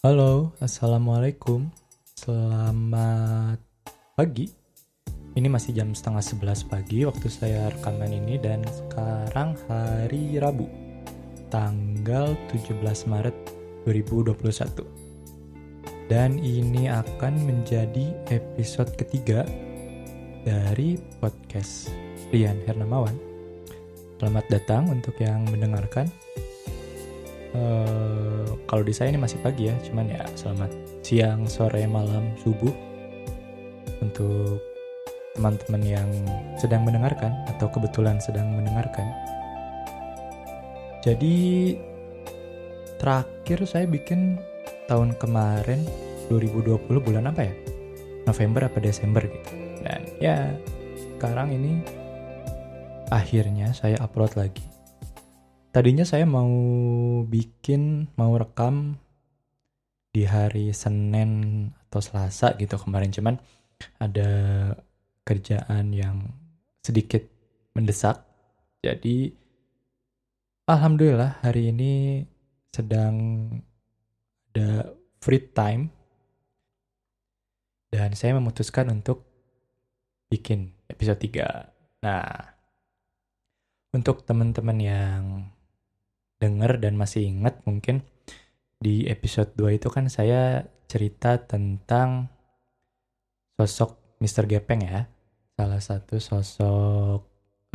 Halo, Assalamualaikum. Selamat pagi. Ini masih jam setengah sebelas pagi waktu saya rekaman ini dan sekarang hari Rabu, tanggal 17 Maret 2021. Dan ini akan menjadi episode ketiga dari podcast Rian Hernamawan. Selamat datang untuk yang mendengarkan. Uh, kalau di saya ini masih pagi ya, cuman ya selamat siang, sore, malam, subuh untuk teman-teman yang sedang mendengarkan atau kebetulan sedang mendengarkan. Jadi terakhir saya bikin tahun kemarin 2020 bulan apa ya? November apa Desember gitu. Dan ya sekarang ini akhirnya saya upload lagi Tadinya saya mau bikin, mau rekam di hari Senin atau Selasa gitu kemarin cuman ada kerjaan yang sedikit mendesak. Jadi alhamdulillah hari ini sedang ada free time dan saya memutuskan untuk bikin episode 3. Nah, untuk teman-teman yang denger dan masih ingat mungkin di episode 2 itu kan saya cerita tentang sosok Mr. Gepeng ya. Salah satu sosok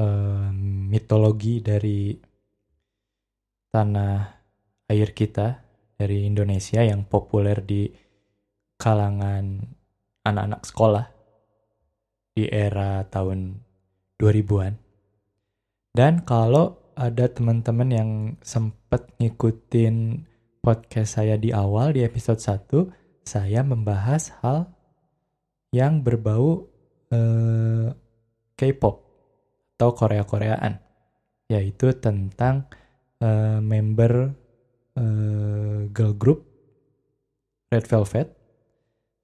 um, mitologi dari tanah air kita dari Indonesia yang populer di kalangan anak-anak sekolah di era tahun 2000-an. Dan kalau ada teman-teman yang sempat ngikutin podcast saya di awal di episode 1, saya membahas hal yang berbau eh, K-pop atau Korea-Koreaan, yaitu tentang eh, member eh, girl group Red Velvet,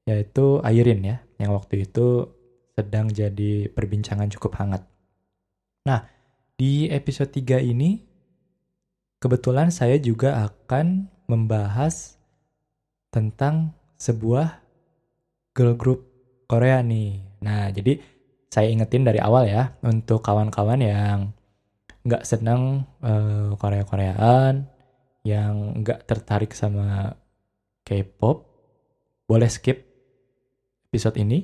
yaitu Airin ya, yang waktu itu sedang jadi perbincangan cukup hangat. Nah, di episode 3 ini, kebetulan saya juga akan membahas tentang sebuah girl group Korea nih. Nah, jadi saya ingetin dari awal ya, untuk kawan-kawan yang nggak senang uh, Korea-Koreaan, yang nggak tertarik sama K-pop, boleh skip episode ini.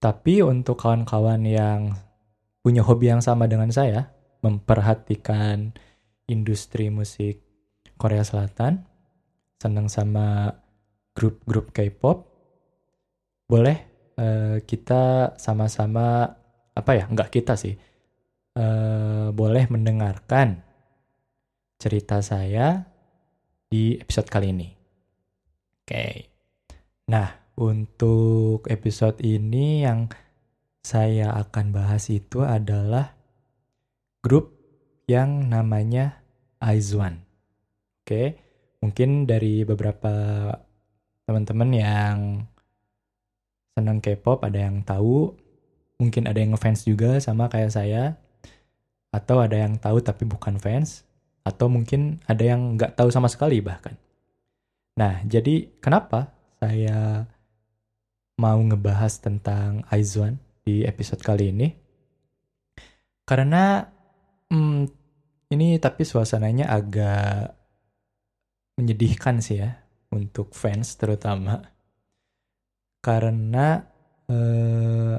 Tapi untuk kawan-kawan yang punya hobi yang sama dengan saya, memperhatikan industri musik Korea Selatan, senang sama grup-grup K-pop, boleh uh, kita sama-sama apa ya? Enggak kita sih. Uh, boleh mendengarkan cerita saya di episode kali ini. Oke. Okay. Nah, untuk episode ini yang saya akan bahas itu adalah grup yang namanya Aizwan. Oke, mungkin dari beberapa teman-teman yang senang K-pop ada yang tahu, mungkin ada yang ngefans juga sama kayak saya, atau ada yang tahu tapi bukan fans, atau mungkin ada yang nggak tahu sama sekali bahkan. Nah, jadi kenapa saya mau ngebahas tentang Aizwan? Di episode kali ini. Karena hmm, ini tapi suasananya agak menyedihkan sih ya untuk fans terutama. Karena eh,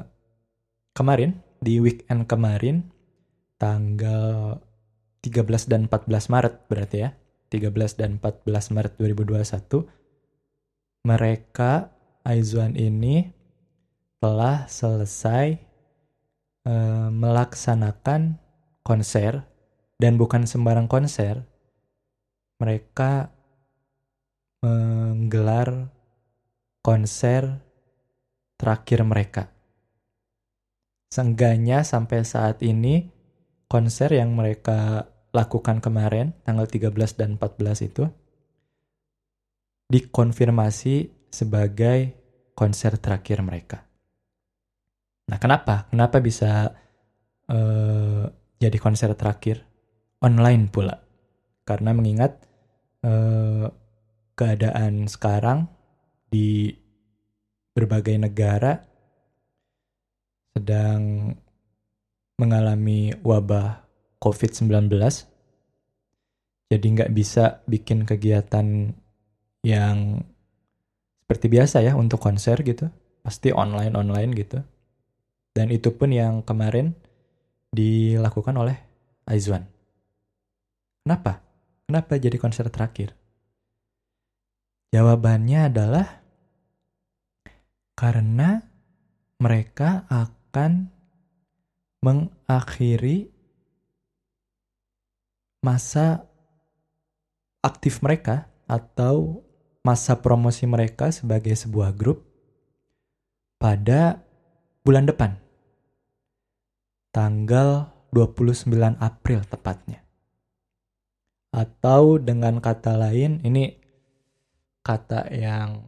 kemarin di weekend kemarin tanggal 13 dan 14 Maret berarti ya. 13 dan 14 Maret 2021 mereka Aizwan ini telah selesai uh, melaksanakan konser dan bukan sembarang konser. Mereka menggelar konser terakhir mereka. Seenggaknya sampai saat ini konser yang mereka lakukan kemarin tanggal 13 dan 14 itu dikonfirmasi sebagai konser terakhir mereka. Nah, kenapa? Kenapa bisa uh, jadi konser terakhir online pula? Karena mengingat uh, keadaan sekarang di berbagai negara sedang mengalami wabah COVID-19. Jadi nggak bisa bikin kegiatan yang seperti biasa ya untuk konser gitu. Pasti online-online gitu. Dan itu pun yang kemarin dilakukan oleh Aizwan. Kenapa? Kenapa jadi konser terakhir? Jawabannya adalah karena mereka akan mengakhiri masa aktif mereka atau masa promosi mereka sebagai sebuah grup pada bulan depan. Tanggal 29 April tepatnya. Atau dengan kata lain, ini kata yang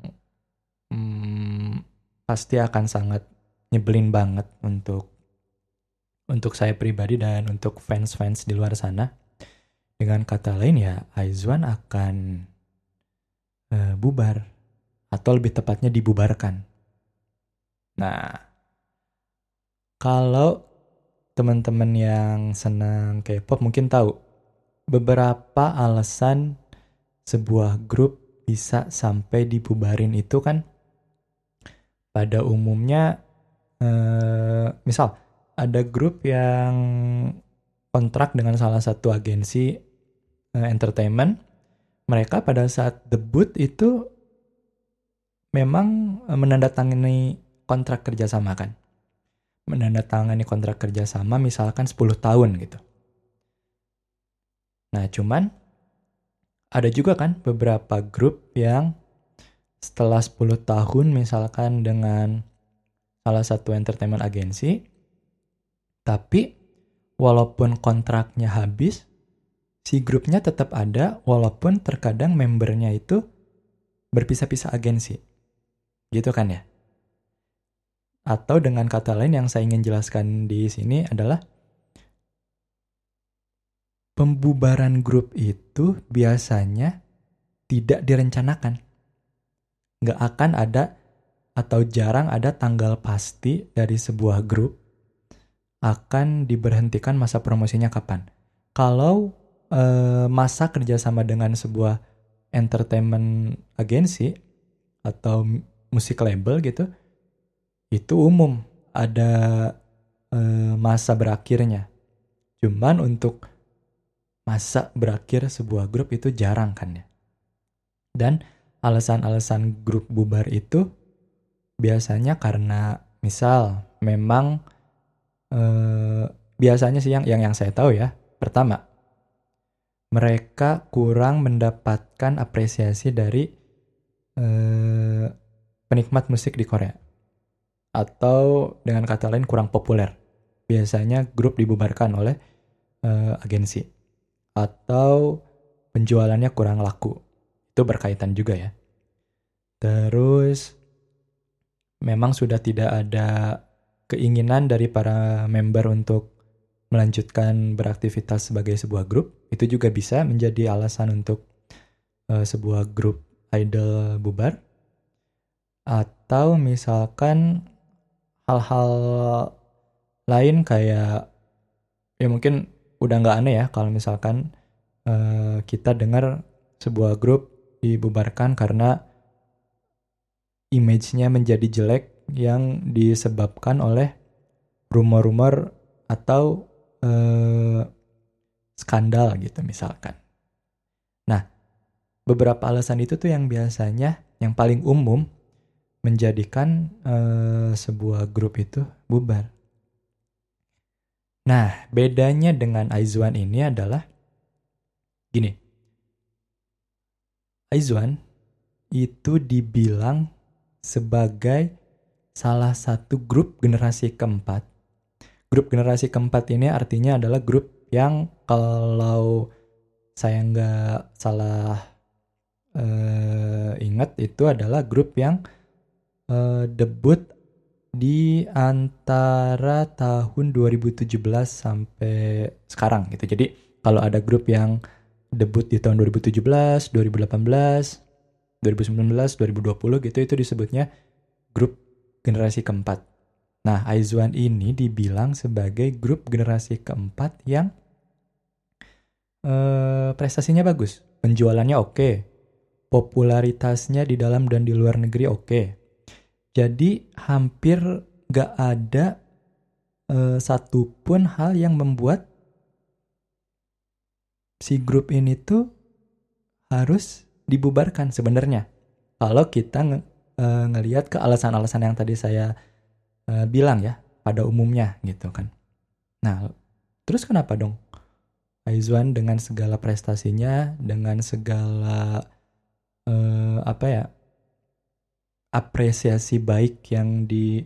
hmm, pasti akan sangat nyebelin banget untuk untuk saya pribadi dan untuk fans-fans di luar sana. Dengan kata lain ya, Aizwan akan uh, bubar atau lebih tepatnya dibubarkan. Nah, kalau teman-teman yang senang K-pop mungkin tahu beberapa alasan sebuah grup bisa sampai dibubarin itu kan pada umumnya eh, misal ada grup yang kontrak dengan salah satu agensi eh, entertainment mereka pada saat debut itu memang eh, menandatangani kontrak kerjasama kan menandatangani kontrak kerjasama misalkan 10 tahun gitu Nah, cuman ada juga kan beberapa grup yang setelah 10 tahun misalkan dengan salah satu entertainment agency, tapi walaupun kontraknya habis, si grupnya tetap ada walaupun terkadang membernya itu berpisah-pisah agensi. Gitu kan ya? Atau dengan kata lain yang saya ingin jelaskan di sini adalah pembubaran grup itu biasanya tidak direncanakan. Nggak akan ada atau jarang ada tanggal pasti dari sebuah grup akan diberhentikan masa promosinya kapan. Kalau eh, masa kerjasama dengan sebuah entertainment agency atau musik label gitu, itu umum ada eh, masa berakhirnya. Cuman untuk masa berakhir sebuah grup itu jarang kan ya. Dan alasan-alasan grup bubar itu biasanya karena misal memang eh, biasanya sih yang yang yang saya tahu ya. Pertama, mereka kurang mendapatkan apresiasi dari eh, penikmat musik di Korea. Atau dengan kata lain kurang populer. Biasanya grup dibubarkan oleh eh, agensi atau penjualannya kurang laku. Itu berkaitan juga ya. Terus memang sudah tidak ada keinginan dari para member untuk melanjutkan beraktivitas sebagai sebuah grup. Itu juga bisa menjadi alasan untuk uh, sebuah grup idol bubar. Atau misalkan hal-hal lain kayak ya mungkin udah nggak aneh ya kalau misalkan uh, kita dengar sebuah grup dibubarkan karena image-nya menjadi jelek yang disebabkan oleh rumor-rumor atau uh, skandal gitu misalkan. Nah, beberapa alasan itu tuh yang biasanya yang paling umum menjadikan uh, sebuah grup itu bubar. Nah, bedanya dengan Aizwan ini adalah gini. Aizwan itu dibilang sebagai salah satu grup generasi keempat. Grup generasi keempat ini artinya adalah grup yang kalau saya nggak salah uh, ingat itu adalah grup yang uh, debut di antara tahun 2017 sampai sekarang gitu. Jadi kalau ada grup yang debut di tahun 2017, 2018, 2019, 2020 gitu itu disebutnya grup generasi keempat. Nah, Aizuan ini dibilang sebagai grup generasi keempat yang eh, prestasinya bagus, penjualannya oke, popularitasnya di dalam dan di luar negeri oke. Jadi hampir gak ada eh, satupun hal yang membuat si grup ini tuh harus dibubarkan sebenarnya. Kalau kita nge uh, ngelihat ke alasan-alasan yang tadi saya uh, bilang ya pada umumnya gitu kan. Nah, terus kenapa dong Aizwan dengan segala prestasinya, dengan segala uh, apa ya apresiasi baik yang diterima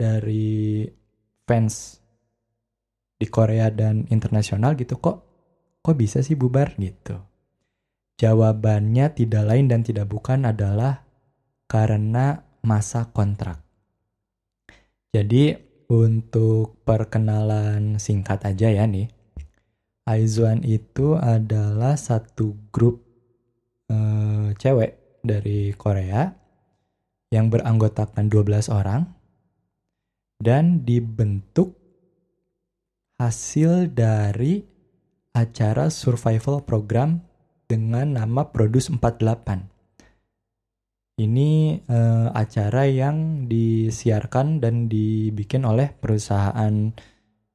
dari fans di Korea dan internasional gitu kok kok bisa sih bubar gitu Jawabannya tidak lain dan tidak bukan adalah karena masa kontrak. Jadi untuk perkenalan singkat aja ya nih. Aizuan itu adalah satu grup uh, cewek dari Korea yang beranggotakan 12 orang dan dibentuk hasil dari acara survival program dengan nama Produce 48. Ini uh, acara yang disiarkan dan dibikin oleh perusahaan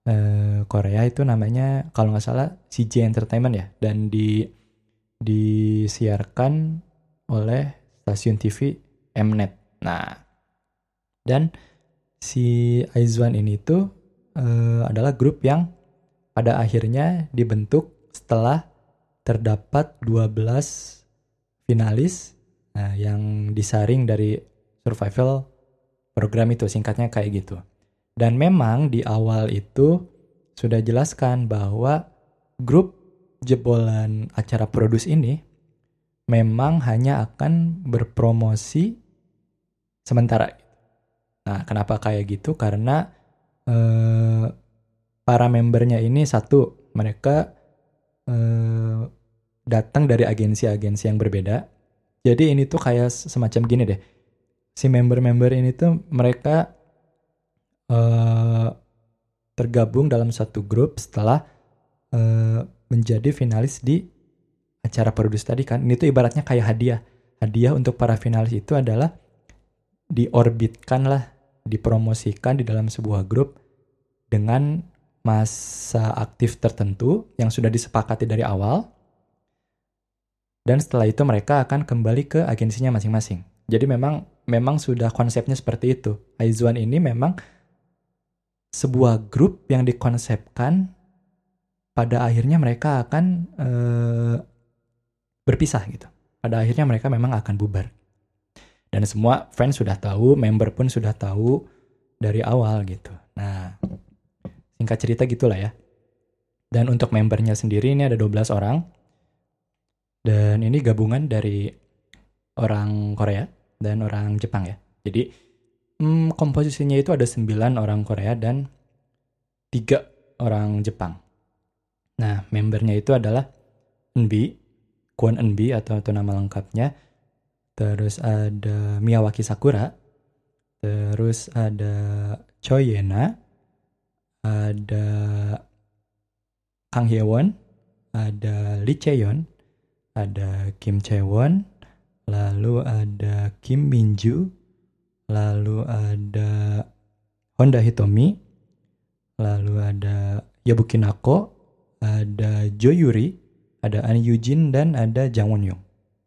uh, Korea itu namanya kalau nggak salah CJ Entertainment ya dan di disiarkan oleh stasiun TV Mnet. Nah, dan si Aizwan ini tuh uh, adalah grup yang pada akhirnya dibentuk setelah terdapat 12 finalis nah, yang disaring dari survival program itu singkatnya kayak gitu. Dan memang di awal itu sudah jelaskan bahwa grup jebolan acara produce ini memang hanya akan berpromosi sementara. Nah, kenapa kayak gitu? Karena eh, para membernya ini satu mereka Eh, datang dari agensi-agensi yang berbeda. Jadi ini tuh kayak semacam gini deh. Si member-member ini tuh mereka uh, tergabung dalam satu grup setelah uh, menjadi finalis di acara produce tadi kan. Ini tuh ibaratnya kayak hadiah. Hadiah untuk para finalis itu adalah diorbitkan lah, dipromosikan di dalam sebuah grup dengan masa aktif tertentu yang sudah disepakati dari awal. Dan setelah itu mereka akan kembali ke agensinya masing-masing. Jadi memang memang sudah konsepnya seperti itu. Aizuan ini memang sebuah grup yang dikonsepkan pada akhirnya mereka akan uh, berpisah gitu. Pada akhirnya mereka memang akan bubar. Dan semua fans sudah tahu, member pun sudah tahu dari awal gitu. Nah, Singkat cerita gitulah ya. Dan untuk membernya sendiri ini ada 12 orang. Dan ini gabungan dari orang Korea dan orang Jepang ya. Jadi hmm, komposisinya itu ada 9 orang Korea dan 3 orang Jepang. Nah, membernya itu adalah Nbi, Kwon Nbi atau, atau nama lengkapnya. Terus ada Miyawaki Sakura. Terus ada Choi Yena. Ada Kang Hyewon, ada Lee Chaeyeon, ada Kim Chaewon, lalu ada Kim Minju, lalu ada Honda Hitomi, lalu ada Yabuki Nako, ada Jo Yuri, ada An Yujin dan ada Jang Won Young.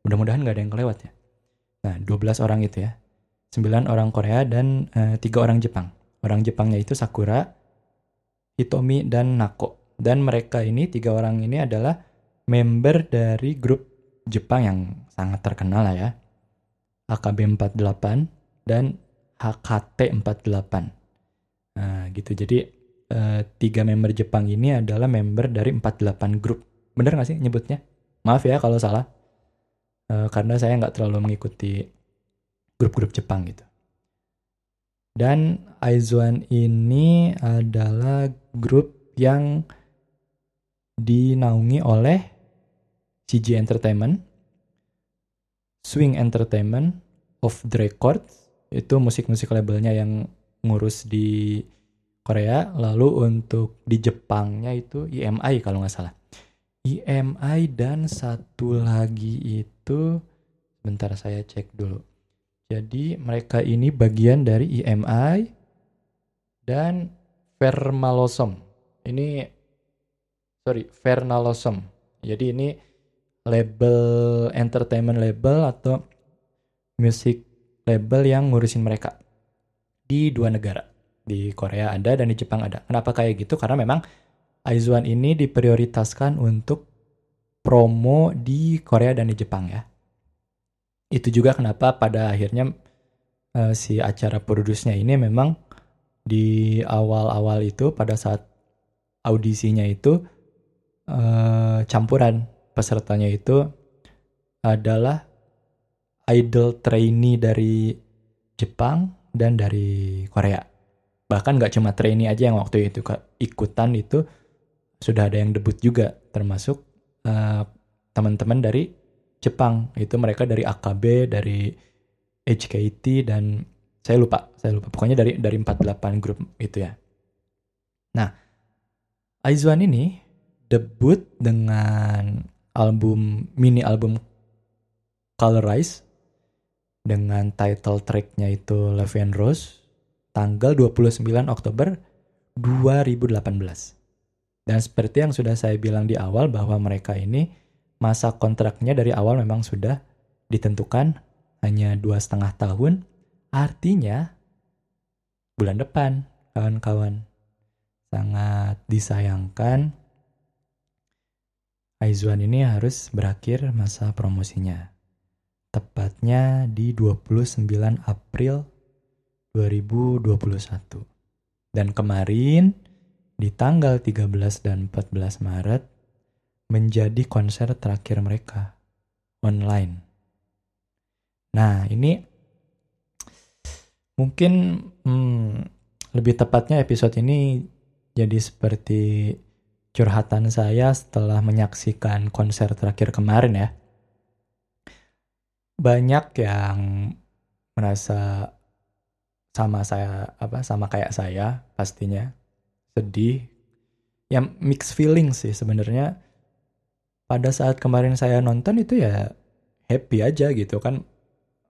Mudah-mudahan nggak ada yang kelewat ya. Nah, 12 orang itu ya. 9 orang Korea dan uh, eh, 3 orang Jepang. Orang Jepangnya itu Sakura, Hitomi, dan Nako. Dan mereka ini, tiga orang ini adalah member dari grup Jepang yang sangat terkenal lah ya. AKB48 dan HKT48. Nah gitu, jadi eh, tiga member Jepang ini adalah member dari 48 grup. Bener gak sih nyebutnya? Maaf ya kalau salah. Eh, karena saya nggak terlalu mengikuti grup-grup Jepang gitu. Dan Aizuan ini adalah grup yang dinaungi oleh CG Entertainment Swing Entertainment of the Record itu musik-musik labelnya yang ngurus di Korea lalu untuk di Jepangnya itu EMI kalau nggak salah EMI dan satu lagi itu bentar saya cek dulu. Jadi mereka ini bagian dari EMI dan Vermalosom ini sorry Vernalosom jadi ini label entertainment label atau music label yang ngurusin mereka di dua negara. Di Korea ada dan di Jepang ada. Kenapa kayak gitu? Karena memang Aizuan ini diprioritaskan untuk promo di Korea dan di Jepang ya itu juga kenapa pada akhirnya uh, si acara produsnya ini memang di awal-awal itu pada saat audisinya itu uh, campuran pesertanya itu adalah idol trainee dari Jepang dan dari Korea. Bahkan nggak cuma trainee aja yang waktu itu ikutan itu sudah ada yang debut juga termasuk uh, teman-teman dari Jepang itu mereka dari AKB dari HKT dan saya lupa saya lupa pokoknya dari dari 48 grup itu ya. Nah, Aizuan ini debut dengan album mini album Colorize dengan title tracknya itu Love Rose tanggal 29 Oktober 2018. Dan seperti yang sudah saya bilang di awal bahwa mereka ini masa kontraknya dari awal memang sudah ditentukan hanya dua setengah tahun. Artinya bulan depan kawan-kawan sangat disayangkan Aizuan ini harus berakhir masa promosinya. Tepatnya di 29 April 2021. Dan kemarin di tanggal 13 dan 14 Maret menjadi konser terakhir mereka online. Nah, ini mungkin hmm, lebih tepatnya episode ini jadi seperti curhatan saya setelah menyaksikan konser terakhir kemarin ya. Banyak yang merasa sama saya apa sama kayak saya pastinya sedih. Ya mix feeling sih sebenarnya. Pada saat kemarin saya nonton itu ya happy aja gitu kan.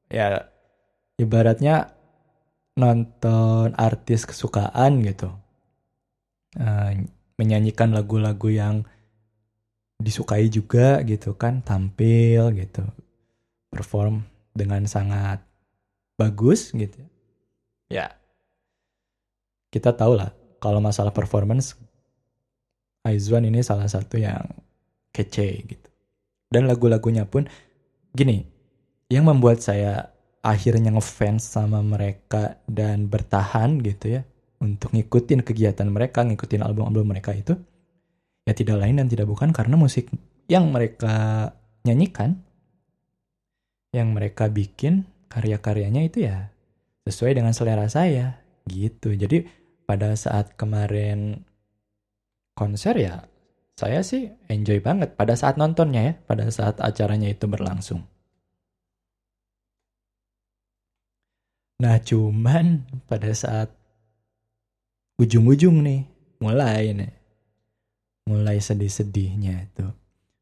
Ya ibaratnya nonton artis kesukaan gitu. Uh, menyanyikan lagu-lagu yang disukai juga gitu kan tampil gitu perform dengan sangat bagus gitu ya kita tahu lah kalau masalah performance Aizwan ini salah satu yang kece gitu dan lagu-lagunya pun gini yang membuat saya akhirnya ngefans sama mereka dan bertahan gitu ya untuk ngikutin kegiatan mereka, ngikutin album-album mereka itu, ya tidak lain dan tidak bukan karena musik yang mereka nyanyikan, yang mereka bikin karya-karyanya itu ya sesuai dengan selera saya gitu. Jadi pada saat kemarin konser ya saya sih enjoy banget pada saat nontonnya ya, pada saat acaranya itu berlangsung. Nah cuman pada saat ujung-ujung nih mulai nih mulai sedih-sedihnya itu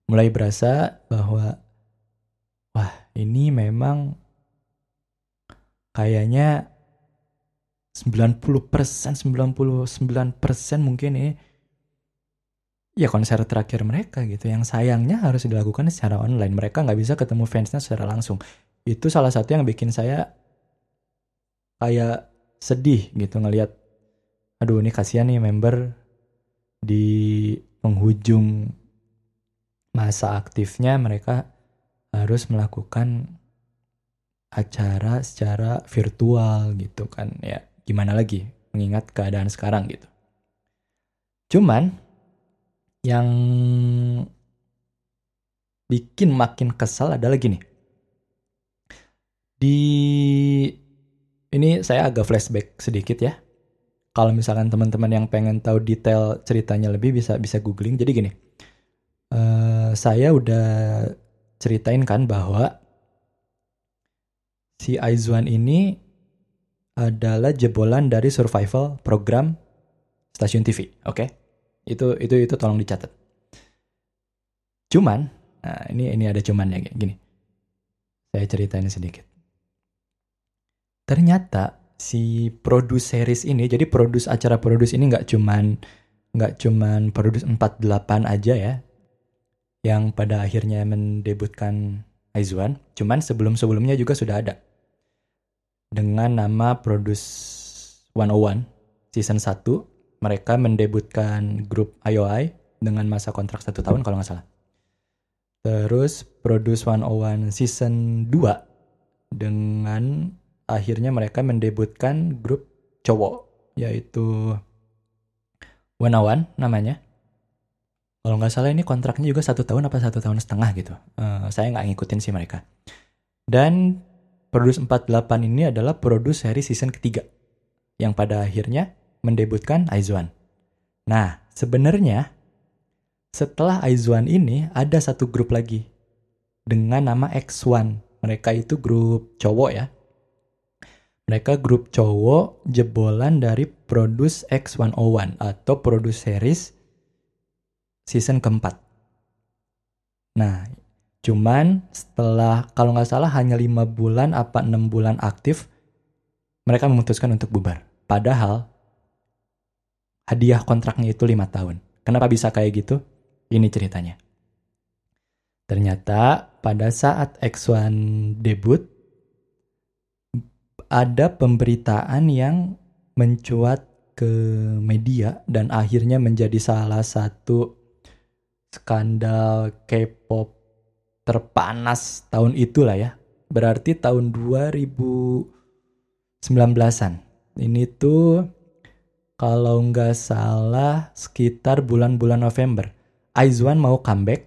mulai berasa bahwa wah ini memang kayaknya 90% 99% mungkin ini ya konser terakhir mereka gitu. Yang sayangnya harus dilakukan secara online. Mereka nggak bisa ketemu fansnya secara langsung. Itu salah satu yang bikin saya kayak sedih gitu ngelihat aduh ini kasihan nih member di penghujung masa aktifnya mereka harus melakukan acara secara virtual gitu kan ya gimana lagi mengingat keadaan sekarang gitu. Cuman yang bikin makin kesal adalah gini. Di ini saya agak flashback sedikit ya. Kalau misalkan teman-teman yang pengen tahu detail ceritanya lebih bisa bisa googling. Jadi gini, uh, saya udah ceritain kan bahwa si Aizwan ini adalah jebolan dari survival program stasiun TV. Oke, okay? itu itu itu tolong dicatat. Cuman, nah ini ini ada cumannya gini. Saya ceritain sedikit. Ternyata si produce series ini, jadi produce acara produce ini nggak cuman nggak cuman produce 48 aja ya, yang pada akhirnya mendebutkan Aizwan, cuman sebelum-sebelumnya juga sudah ada dengan nama Produce 101 season 1 mereka mendebutkan grup IOI dengan masa kontrak satu tahun kalau nggak salah. Terus Produce 101 season 2 dengan akhirnya mereka mendebutkan grup cowok yaitu 101 namanya. Kalau nggak salah ini kontraknya juga satu tahun apa satu tahun setengah gitu. Uh, saya nggak ngikutin sih mereka. Dan Produce 48 ini adalah produce seri season ketiga yang pada akhirnya mendebutkan Aizwan. Nah, sebenarnya setelah Aizwan ini ada satu grup lagi dengan nama X1. Mereka itu grup cowok ya. Mereka grup cowok jebolan dari Produce X101 atau Produce Series season keempat. Nah, Cuman setelah kalau nggak salah hanya lima bulan apa enam bulan aktif, mereka memutuskan untuk bubar. Padahal hadiah kontraknya itu lima tahun. Kenapa bisa kayak gitu? Ini ceritanya. Ternyata pada saat X1 debut, ada pemberitaan yang mencuat ke media dan akhirnya menjadi salah satu skandal K-pop terpanas tahun itulah ya. Berarti tahun 2019-an. Ini tuh kalau nggak salah sekitar bulan-bulan November. Aizwan mau comeback.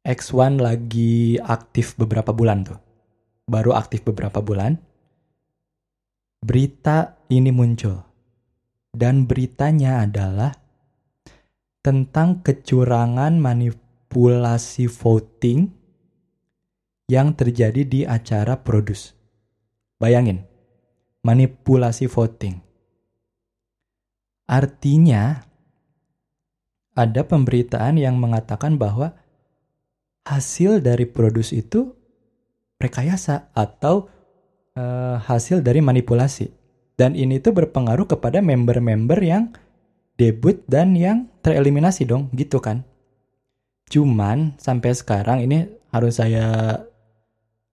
X1 lagi aktif beberapa bulan tuh. Baru aktif beberapa bulan. Berita ini muncul. Dan beritanya adalah tentang kecurangan manipulasi manipulasi voting yang terjadi di acara Produce. Bayangin, manipulasi voting. Artinya, ada pemberitaan yang mengatakan bahwa hasil dari Produce itu rekayasa atau uh, hasil dari manipulasi. Dan ini tuh berpengaruh kepada member-member yang debut dan yang tereliminasi dong, gitu kan. Cuman sampai sekarang ini harus saya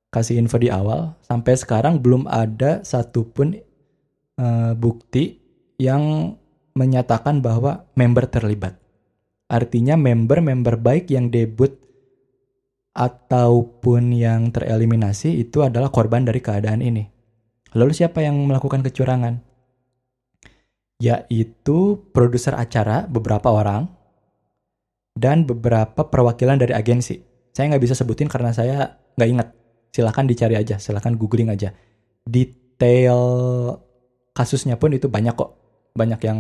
kasih info di awal. Sampai sekarang belum ada satupun uh, bukti yang menyatakan bahwa member terlibat. Artinya member-member baik yang debut ataupun yang tereliminasi itu adalah korban dari keadaan ini. Lalu siapa yang melakukan kecurangan? Yaitu produser acara beberapa orang dan beberapa perwakilan dari agensi. Saya nggak bisa sebutin karena saya nggak ingat. Silahkan dicari aja, silahkan googling aja. Detail kasusnya pun itu banyak kok, banyak yang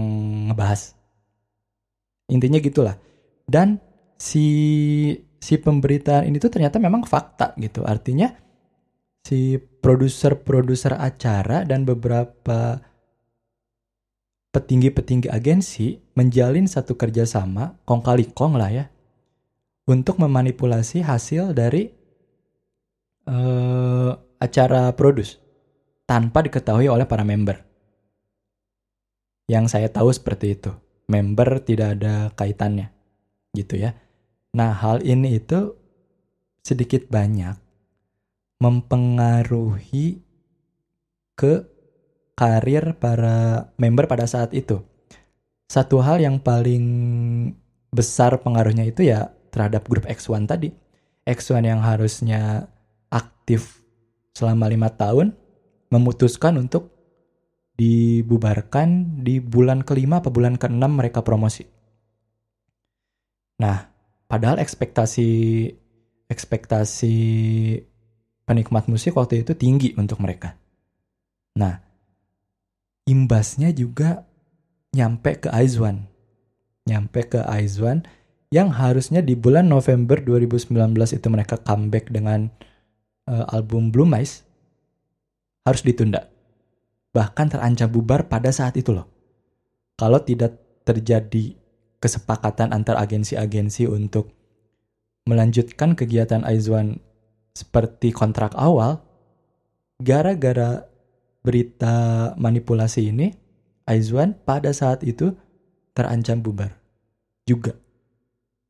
ngebahas. Intinya gitulah. Dan si si pemberitaan ini tuh ternyata memang fakta gitu. Artinya si produser-produser acara dan beberapa petinggi-petinggi agensi menjalin satu kerjasama kong kali kong lah ya untuk memanipulasi hasil dari uh, acara produce tanpa diketahui oleh para member. Yang saya tahu seperti itu. Member tidak ada kaitannya. Gitu ya. Nah, hal ini itu sedikit banyak mempengaruhi ke karir para member pada saat itu. Satu hal yang paling besar pengaruhnya itu ya terhadap grup X1 tadi. X1 yang harusnya aktif selama lima tahun memutuskan untuk dibubarkan di bulan kelima atau bulan keenam mereka promosi. Nah, padahal ekspektasi ekspektasi penikmat musik waktu itu tinggi untuk mereka. Nah, imbasnya juga nyampe ke Aizwan. Nyampe ke Aizwan yang harusnya di bulan November 2019 itu mereka comeback dengan uh, album Blue Mice harus ditunda. Bahkan terancam bubar pada saat itu loh. Kalau tidak terjadi kesepakatan antar agensi-agensi untuk melanjutkan kegiatan Aizwan seperti kontrak awal, gara-gara berita manipulasi ini, Aizwan pada saat itu terancam bubar juga.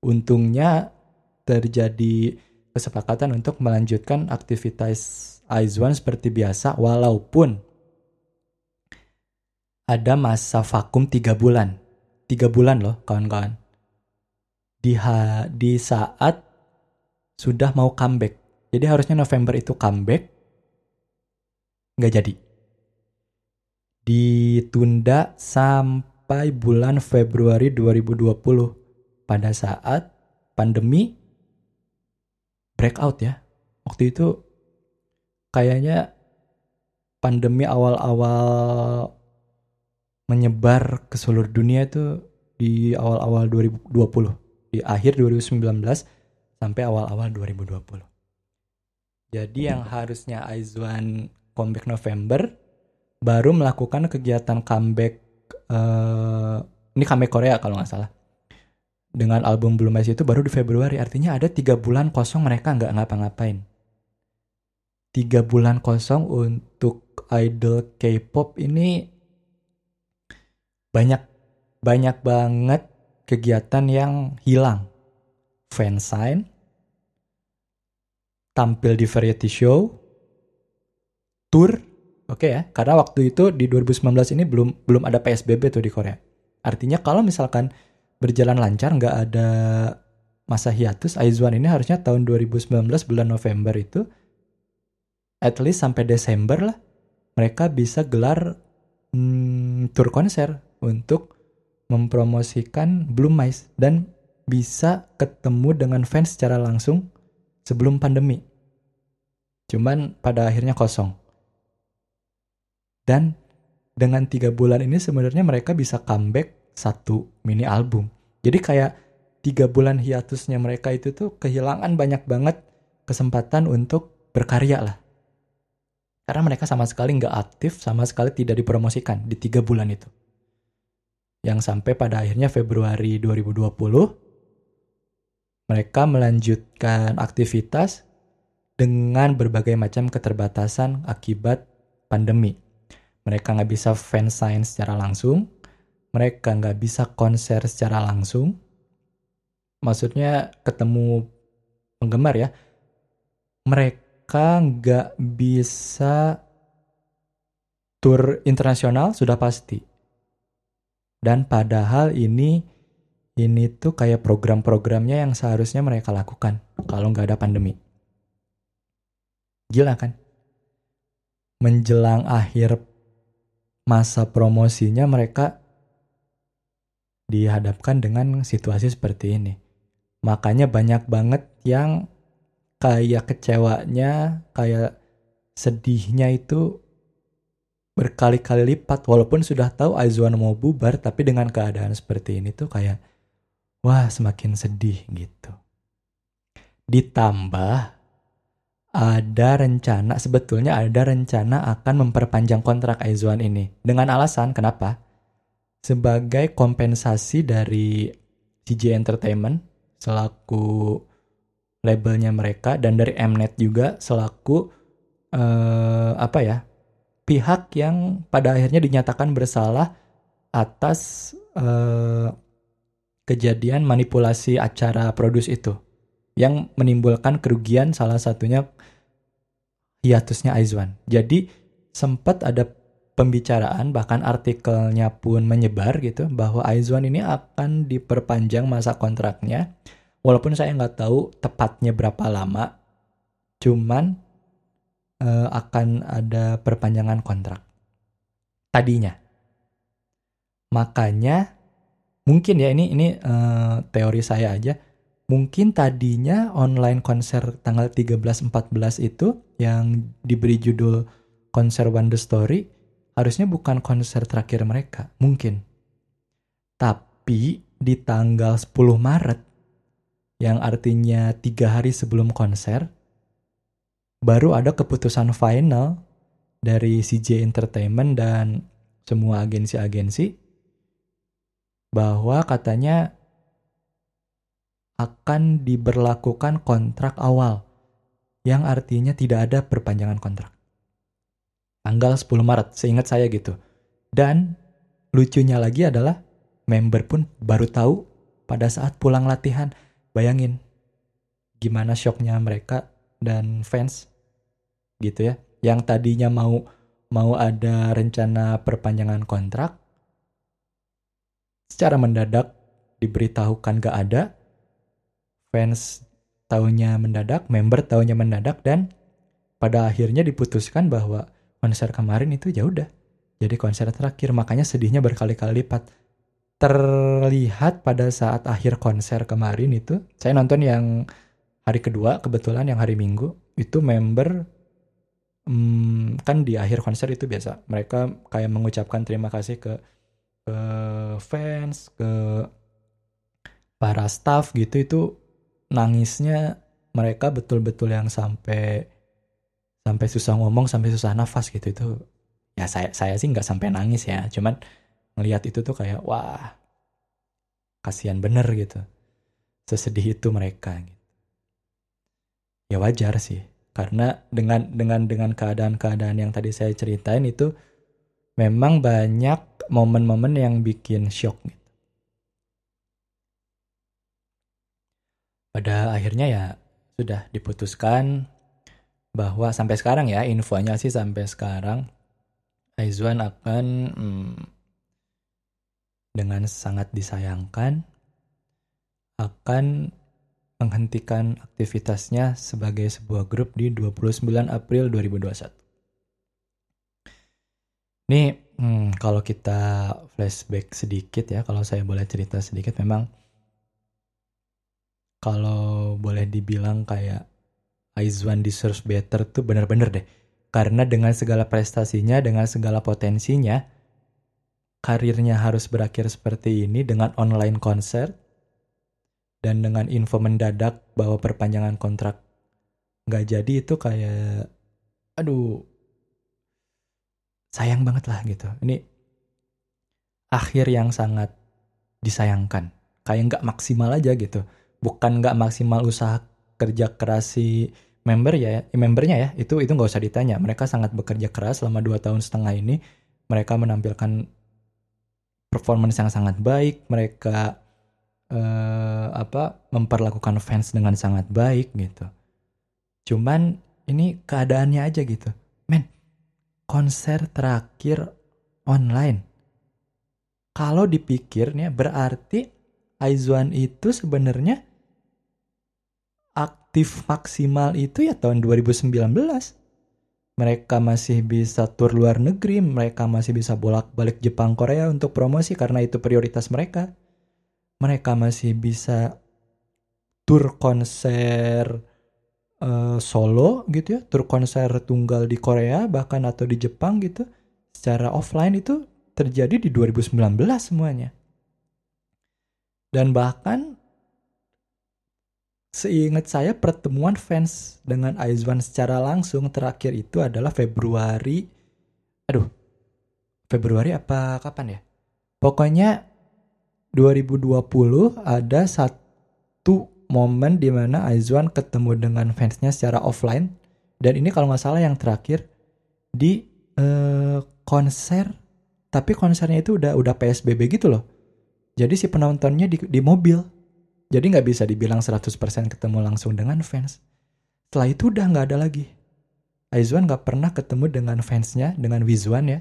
Untungnya terjadi kesepakatan untuk melanjutkan aktivitas Aizwan seperti biasa walaupun ada masa vakum tiga bulan. Tiga bulan loh kawan-kawan. Di, di saat sudah mau comeback. Jadi harusnya November itu comeback. Nggak jadi. Ditunda sampai bulan Februari 2020. Pada saat pandemi breakout ya. Waktu itu kayaknya pandemi awal-awal menyebar ke seluruh dunia itu di awal-awal 2020, di akhir 2019 sampai awal-awal 2020. Jadi yang harusnya Aizwan comeback November baru melakukan kegiatan comeback uh, ini comeback Korea kalau nggak salah dengan album Blue Eyes itu baru di Februari artinya ada tiga bulan kosong mereka nggak ngapa-ngapain tiga bulan kosong untuk idol K-pop ini banyak banyak banget kegiatan yang hilang. Fansign, tampil di variety show, tour, oke okay ya, karena waktu itu di 2019 ini belum belum ada PSBB tuh di Korea. Artinya kalau misalkan berjalan lancar nggak ada masa hiatus, Aizwan ini harusnya tahun 2019 bulan November itu at least sampai Desember lah mereka bisa gelar hmm, tour konser untuk mempromosikan Bloom Mice dan bisa ketemu dengan fans secara langsung sebelum pandemi. Cuman pada akhirnya kosong. Dan dengan tiga bulan ini sebenarnya mereka bisa comeback satu mini album. Jadi kayak tiga bulan hiatusnya mereka itu tuh kehilangan banyak banget kesempatan untuk berkarya lah. Karena mereka sama sekali nggak aktif, sama sekali tidak dipromosikan di tiga bulan itu yang sampai pada akhirnya Februari 2020 mereka melanjutkan aktivitas dengan berbagai macam keterbatasan akibat pandemi. Mereka nggak bisa fansign secara langsung, mereka nggak bisa konser secara langsung. Maksudnya ketemu penggemar ya. Mereka nggak bisa tour internasional sudah pasti dan padahal ini ini tuh kayak program-programnya yang seharusnya mereka lakukan kalau nggak ada pandemi. Gila kan? Menjelang akhir masa promosinya mereka dihadapkan dengan situasi seperti ini. Makanya banyak banget yang kayak kecewanya, kayak sedihnya itu berkali-kali lipat walaupun sudah tahu Aizwan mau bubar tapi dengan keadaan seperti ini tuh kayak wah semakin sedih gitu. Ditambah ada rencana sebetulnya ada rencana akan memperpanjang kontrak Aizwan ini dengan alasan kenapa? Sebagai kompensasi dari CJ Entertainment selaku labelnya mereka dan dari Mnet juga selaku uh, apa ya pihak yang pada akhirnya dinyatakan bersalah atas uh, kejadian manipulasi acara produce itu yang menimbulkan kerugian salah satunya hiatusnya Aizwan. Jadi sempat ada pembicaraan bahkan artikelnya pun menyebar gitu bahwa Aizwan ini akan diperpanjang masa kontraknya walaupun saya nggak tahu tepatnya berapa lama cuman uh, akan ada perpanjangan kontrak. Tadinya. Makanya mungkin ya ini ini uh, teori saya aja. Mungkin tadinya online konser tanggal 13 14 itu yang diberi judul konser Wonder Story harusnya bukan konser terakhir mereka, mungkin. Tapi di tanggal 10 Maret yang artinya tiga hari sebelum konser baru ada keputusan final dari CJ Entertainment dan semua agensi-agensi bahwa katanya akan diberlakukan kontrak awal yang artinya tidak ada perpanjangan kontrak. Tanggal 10 Maret, seingat saya gitu. Dan lucunya lagi adalah member pun baru tahu pada saat pulang latihan. Bayangin gimana shocknya mereka dan fans gitu ya. Yang tadinya mau mau ada rencana perpanjangan kontrak secara mendadak diberitahukan gak ada fans tahunya mendadak, member tahunya mendadak dan pada akhirnya diputuskan bahwa konser kemarin itu ya udah jadi konser terakhir. Makanya sedihnya berkali-kali lipat. Terlihat pada saat akhir konser kemarin itu saya nonton yang hari kedua kebetulan yang hari minggu itu member hmm, kan di akhir konser itu biasa mereka kayak mengucapkan terima kasih ke ke fans ke para staff gitu itu nangisnya mereka betul-betul yang sampai sampai susah ngomong sampai susah nafas gitu itu ya saya saya sih nggak sampai nangis ya cuman ngelihat itu tuh kayak wah kasihan bener gitu sesedih itu mereka gitu. ya wajar sih karena dengan dengan dengan keadaan-keadaan yang tadi saya ceritain itu memang banyak momen-momen yang bikin shock gitu. Pada akhirnya ya sudah diputuskan bahwa sampai sekarang ya infonya sih sampai sekarang Aizwan akan hmm, dengan sangat disayangkan akan menghentikan aktivitasnya sebagai sebuah grup di 29 April 2021. Ini hmm, kalau kita flashback sedikit ya, kalau saya boleh cerita sedikit memang kalau boleh dibilang kayak Aizwan deserves better tuh bener-bener deh. Karena dengan segala prestasinya, dengan segala potensinya, karirnya harus berakhir seperti ini dengan online konser dan dengan info mendadak bahwa perpanjangan kontrak. Nggak jadi itu kayak aduh sayang banget lah gitu. Ini akhir yang sangat disayangkan. Kayak nggak maksimal aja gitu bukan nggak maksimal usaha kerja keras si member ya membernya ya itu itu nggak usah ditanya. Mereka sangat bekerja keras selama dua tahun setengah ini. Mereka menampilkan performance yang sangat baik mereka eh, apa memperlakukan fans dengan sangat baik gitu. Cuman ini keadaannya aja gitu. Men konser terakhir online. Kalau dipikirnya berarti Aizwan itu sebenarnya aktif maksimal itu ya tahun 2019. Mereka masih bisa tur luar negeri, mereka masih bisa bolak-balik Jepang Korea untuk promosi karena itu prioritas mereka. Mereka masih bisa tur konser uh, solo gitu ya, tur konser tunggal di Korea bahkan atau di Jepang gitu. Secara offline itu terjadi di 2019 semuanya. Dan bahkan Seingat saya pertemuan fans dengan Aizwan secara langsung terakhir itu adalah Februari. Aduh, Februari apa kapan ya? Pokoknya 2020 ada satu momen di mana Aizwan ketemu dengan fansnya secara offline dan ini kalau nggak salah yang terakhir di uh, konser tapi konsernya itu udah udah PSBB gitu loh. Jadi si penontonnya di, di mobil jadi nggak bisa dibilang 100% ketemu langsung dengan fans. Setelah itu udah nggak ada lagi. Aizwan nggak pernah ketemu dengan fansnya, dengan Wizwan ya.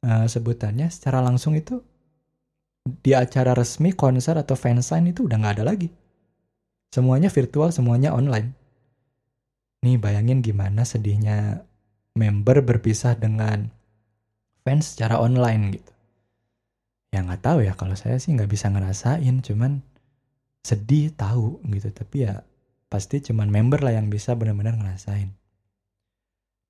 Uh, sebutannya secara langsung itu di acara resmi, konser atau fansign itu udah nggak ada lagi. Semuanya virtual, semuanya online. Nih bayangin gimana sedihnya member berpisah dengan fans secara online gitu. Ya nggak tahu ya kalau saya sih nggak bisa ngerasain, cuman sedih tahu gitu tapi ya pasti cuman member lah yang bisa benar-benar ngerasain.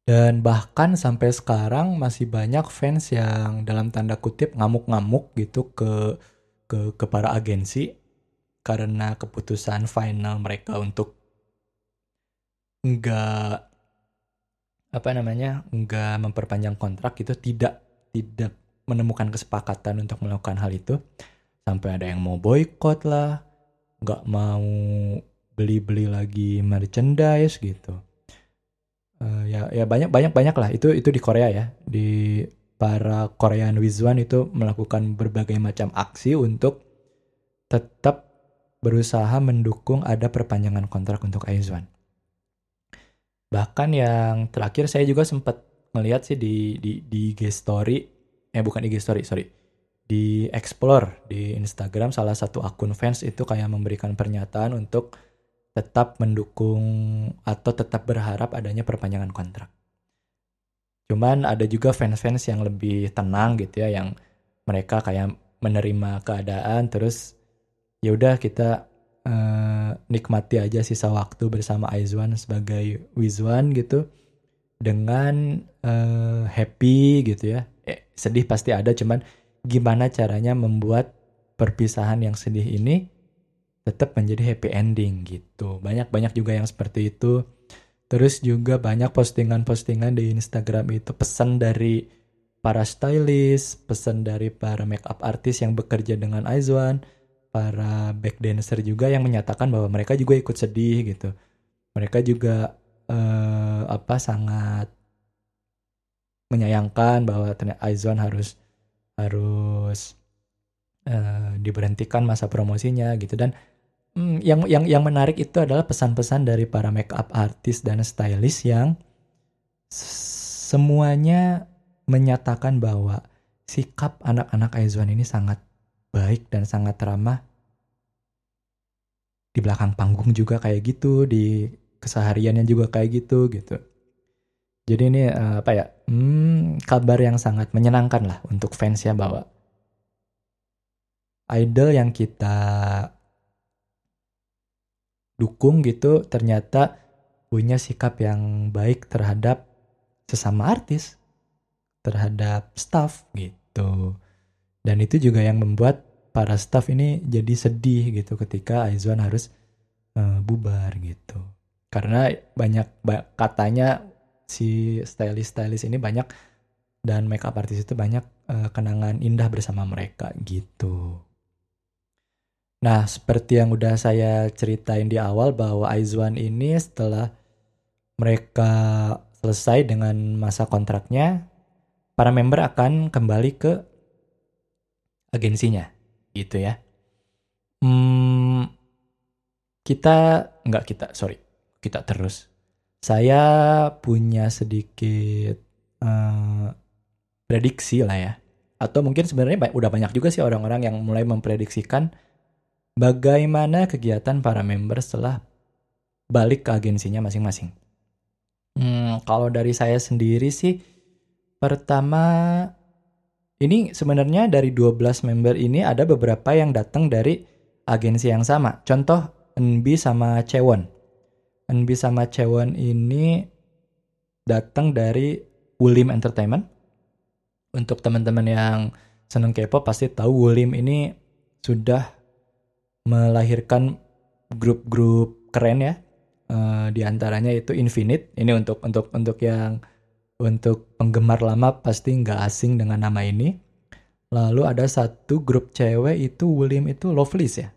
Dan bahkan sampai sekarang masih banyak fans yang dalam tanda kutip ngamuk-ngamuk gitu ke ke ke para agensi karena keputusan final mereka untuk nggak apa namanya nggak memperpanjang kontrak itu tidak tidak menemukan kesepakatan untuk melakukan hal itu. Sampai ada yang mau boykot lah nggak mau beli-beli lagi merchandise gitu uh, ya ya banyak banyak banyak lah itu itu di Korea ya di para Korean Wizwan itu melakukan berbagai macam aksi untuk tetap berusaha mendukung ada perpanjangan kontrak untuk Aizwan. Bahkan yang terakhir saya juga sempat melihat sih di di di IG story, eh bukan IG story, sorry. Di Explore di Instagram salah satu akun fans itu kayak memberikan pernyataan untuk tetap mendukung atau tetap berharap adanya perpanjangan kontrak. Cuman ada juga fans-fans yang lebih tenang gitu ya, yang mereka kayak menerima keadaan terus ya udah kita uh, nikmati aja sisa waktu bersama Aizwan sebagai Wizwan gitu dengan uh, happy gitu ya eh, sedih pasti ada cuman gimana caranya membuat perpisahan yang sedih ini tetap menjadi happy ending gitu. Banyak banyak juga yang seperti itu. Terus juga banyak postingan-postingan di Instagram itu. Pesan dari para stylist pesan dari para makeup artist yang bekerja dengan Aizwan para back dancer juga yang menyatakan bahwa mereka juga ikut sedih gitu. Mereka juga uh, apa sangat menyayangkan bahwa ternyata Aizwan harus harus uh, diberhentikan masa promosinya gitu. Dan hmm, yang yang yang menarik itu adalah pesan-pesan dari para makeup artist dan stylist yang semuanya menyatakan bahwa sikap anak-anak Aizwan ini sangat baik dan sangat ramah. Di belakang panggung juga kayak gitu di kesehariannya juga kayak gitu gitu jadi ini uh, apa ya hmm, kabar yang sangat menyenangkan lah untuk fans ya bahwa idol yang kita dukung gitu ternyata punya sikap yang baik terhadap sesama artis terhadap staff gitu dan itu juga yang membuat para staff ini jadi sedih gitu ketika Aizwan harus uh, bubar gitu. Karena banyak katanya si stylist-stylist ini banyak dan makeup artist itu banyak uh, kenangan indah bersama mereka gitu. Nah, seperti yang udah saya ceritain di awal bahwa Aizwan ini setelah mereka selesai dengan masa kontraknya, para member akan kembali ke agensinya gitu ya hmm, kita nggak kita sorry kita terus saya punya sedikit uh, prediksi lah ya atau mungkin sebenarnya udah banyak juga sih orang-orang yang mulai memprediksikan bagaimana kegiatan para member setelah balik ke agensinya masing-masing. Hmm, kalau dari saya sendiri sih, pertama ini sebenarnya dari 12 member ini ada beberapa yang datang dari agensi yang sama. Contoh NB sama Cewon. NB sama Cewon ini datang dari Wulim Entertainment. Untuk teman-teman yang seneng K-pop pasti tahu Wulim ini sudah melahirkan grup-grup keren ya. Uh, di antaranya itu Infinite. Ini untuk untuk untuk yang untuk penggemar lama pasti nggak asing dengan nama ini. Lalu ada satu grup cewek itu William itu Loveless ya.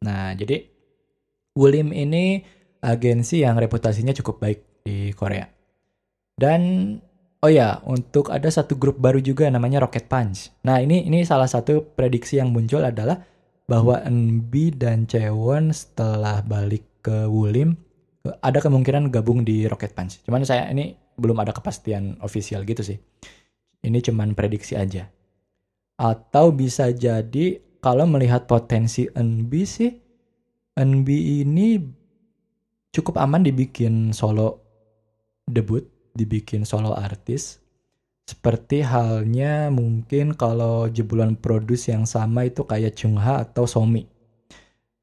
Nah jadi William ini agensi yang reputasinya cukup baik di Korea. Dan oh ya untuk ada satu grup baru juga namanya Rocket Punch. Nah ini ini salah satu prediksi yang muncul adalah bahwa NB dan Cewon setelah balik ke Wulim ada kemungkinan gabung di Rocket Punch. Cuman saya ini belum ada kepastian ofisial gitu sih. Ini cuman prediksi aja. Atau bisa jadi kalau melihat potensi NB sih, NB ini cukup aman dibikin solo debut, dibikin solo artis. Seperti halnya mungkin kalau jebolan produs yang sama itu kayak Chungha atau Somi.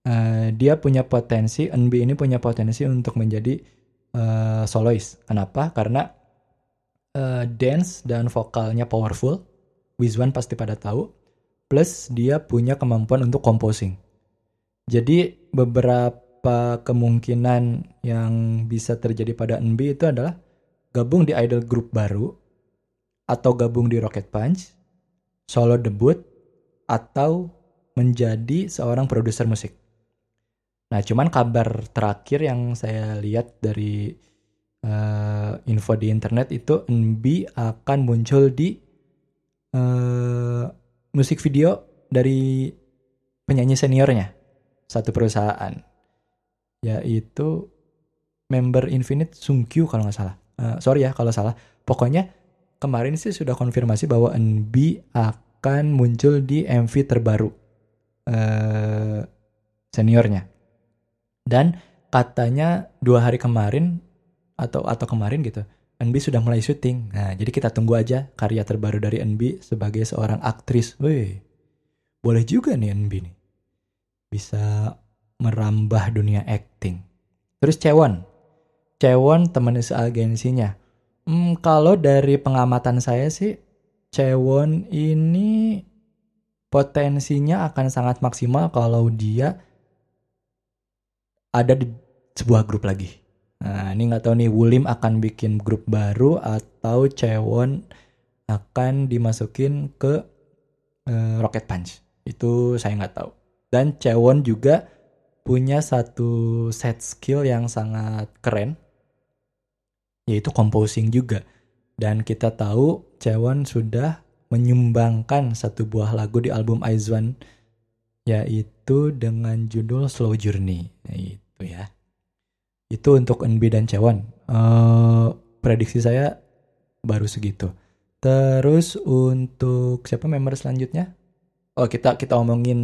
Uh, dia punya potensi, NB ini punya potensi untuk menjadi uh, solois. Kenapa? Karena uh, dance dan vokalnya powerful. Wizwan pasti pada tahu. Plus dia punya kemampuan untuk composing. Jadi beberapa kemungkinan yang bisa terjadi pada NB itu adalah gabung di idol group baru atau gabung di Rocket Punch, solo debut atau menjadi seorang produser musik. Nah, cuman kabar terakhir yang saya lihat dari uh, info di internet itu NB akan muncul di uh, musik video dari penyanyi seniornya satu perusahaan yaitu member Infinite Sungkyu kalau nggak salah. Uh, sorry ya kalau salah. Pokoknya kemarin sih sudah konfirmasi bahwa NB akan muncul di MV terbaru uh, seniornya. Dan katanya dua hari kemarin atau atau kemarin gitu, NB sudah mulai syuting. Nah, jadi kita tunggu aja karya terbaru dari NB sebagai seorang aktris. Wih, boleh juga nih NB nih. Bisa merambah dunia acting. Terus Cewon. Cewon teman seagensinya. Hmm, kalau dari pengamatan saya sih, Cewon ini potensinya akan sangat maksimal kalau dia ada di sebuah grup lagi. Nah, ini nggak tahu nih Wulim akan bikin grup baru atau Cewon akan dimasukin ke uh, Rocket Punch. Itu saya nggak tahu. Dan Cewon juga punya satu set skill yang sangat keren yaitu composing juga. Dan kita tahu Cewon sudah menyumbangkan satu buah lagu di album Aizwan yaitu dengan judul Slow Journey. Nah, itu ya. Itu untuk NB dan Cewon uh, prediksi saya baru segitu. Terus untuk siapa member selanjutnya? Oh kita kita omongin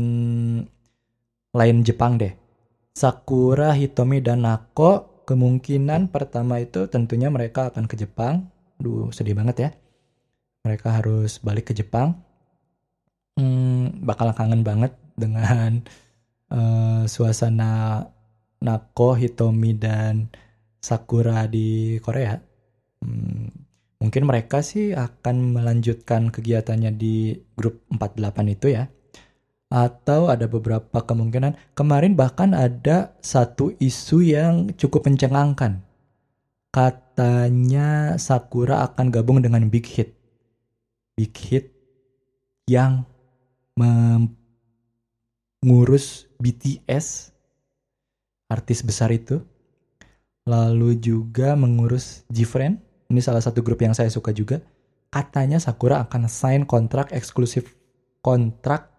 lain Jepang deh Sakura, Hitomi, dan Nako kemungkinan pertama itu tentunya mereka akan ke Jepang. Duh, sedih banget ya. Mereka harus balik ke Jepang. Hmm, bakal kangen banget dengan uh, suasana Nako, Hitomi, dan Sakura di Korea. Hmm, mungkin mereka sih akan melanjutkan kegiatannya di grup 48 itu ya atau ada beberapa kemungkinan kemarin bahkan ada satu isu yang cukup mencengangkan. Katanya Sakura akan gabung dengan Big Hit. Big Hit yang mengurus BTS artis besar itu. Lalu juga mengurus Gfriend ini salah satu grup yang saya suka juga. Katanya Sakura akan sign kontrak eksklusif kontrak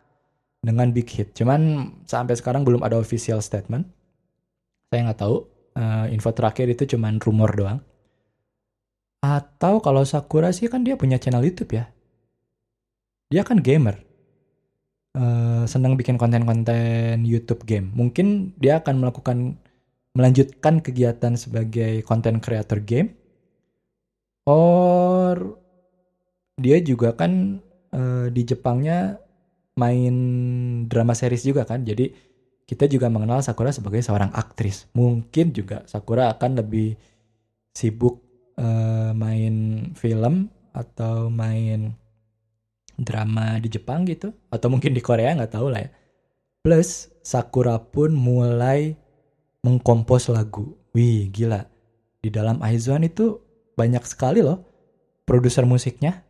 dengan big hit. Cuman sampai sekarang belum ada official statement. Saya nggak tahu. Uh, info terakhir itu cuman rumor doang. Atau kalau Sakura sih kan dia punya channel YouTube ya. Dia kan gamer. Uh, senang bikin konten-konten YouTube game. Mungkin dia akan melakukan melanjutkan kegiatan sebagai content creator game. Or dia juga kan uh, di Jepangnya main drama series juga kan. Jadi kita juga mengenal Sakura sebagai seorang aktris. Mungkin juga Sakura akan lebih sibuk uh, main film atau main drama di Jepang gitu atau mungkin di Korea nggak tahu lah ya. Plus Sakura pun mulai mengkompos lagu. Wih, gila. Di dalam Aizuan itu banyak sekali loh produser musiknya.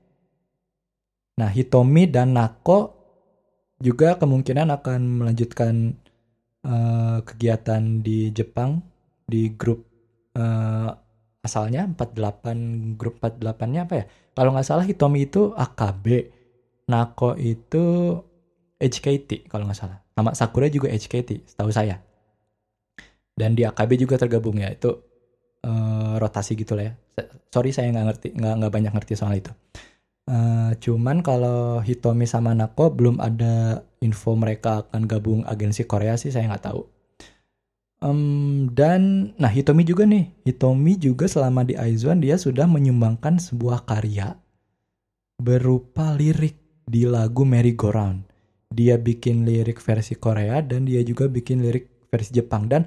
Nah, Hitomi dan Nako juga kemungkinan akan melanjutkan uh, kegiatan di Jepang di grup uh, asalnya 48 grup 48-nya apa ya? Kalau nggak salah Hitomi itu AKB, Nako itu HKT kalau nggak salah. Nama Sakura juga HKT, setahu saya. Dan di AKB juga tergabung ya itu uh, rotasi gitu lah ya. Sorry saya nggak ngerti, nggak nggak banyak ngerti soal itu. Uh, cuman kalau Hitomi sama Nako belum ada info mereka akan gabung agensi Korea sih saya nggak tahu. Um, dan nah Hitomi juga nih, Hitomi juga selama di Aizuan dia sudah menyumbangkan sebuah karya berupa lirik di lagu Merry Go Round. Dia bikin lirik versi Korea dan dia juga bikin lirik versi Jepang dan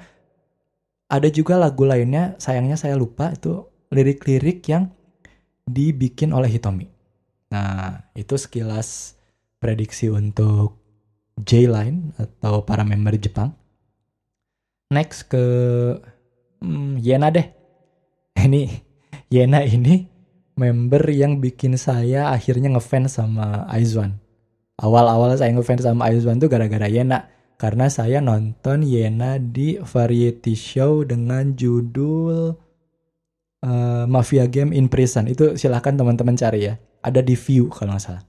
ada juga lagu lainnya sayangnya saya lupa itu lirik-lirik yang dibikin oleh Hitomi. Nah, itu sekilas prediksi untuk J-Line atau para member Jepang. Next ke hmm, Yena deh. Ini Yena ini member yang bikin saya akhirnya ngefans sama Aizwan. Awal-awal saya ngefans sama Aizwan tuh gara-gara Yena. Karena saya nonton Yena di variety show dengan judul uh, Mafia Game in Prison. Itu silahkan teman-teman cari ya. Ada di View kalau nggak salah.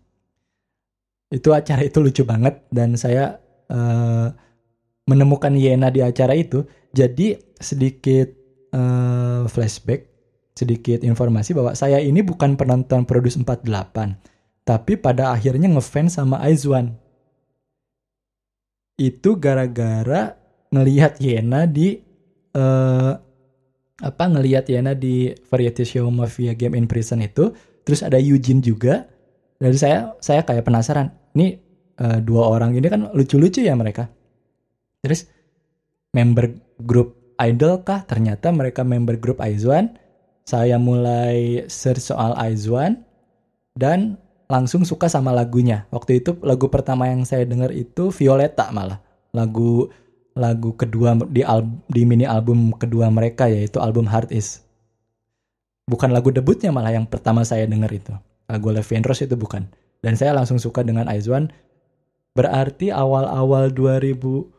Itu acara itu lucu banget dan saya uh, menemukan Yena di acara itu. Jadi sedikit uh, flashback sedikit informasi bahwa saya ini bukan penonton Produce 48, tapi pada akhirnya ngefans sama Aizwan. Itu gara-gara ngelihat Yena di uh, apa ngelihat Yena di variety show Mafia Game in Prison itu, terus ada Eugene juga. Dan saya saya kayak penasaran, nih uh, dua orang ini kan lucu-lucu ya mereka. Terus member grup idol kah? Ternyata mereka member grup Aizwan saya mulai search soal Aizwan dan langsung suka sama lagunya. Waktu itu lagu pertama yang saya dengar itu Violeta malah. Lagu lagu kedua di al di mini album kedua mereka yaitu album Heart Is. Bukan lagu debutnya malah yang pertama saya dengar itu. Lagu Rose itu bukan. Dan saya langsung suka dengan Aizwan. Berarti awal-awal 2000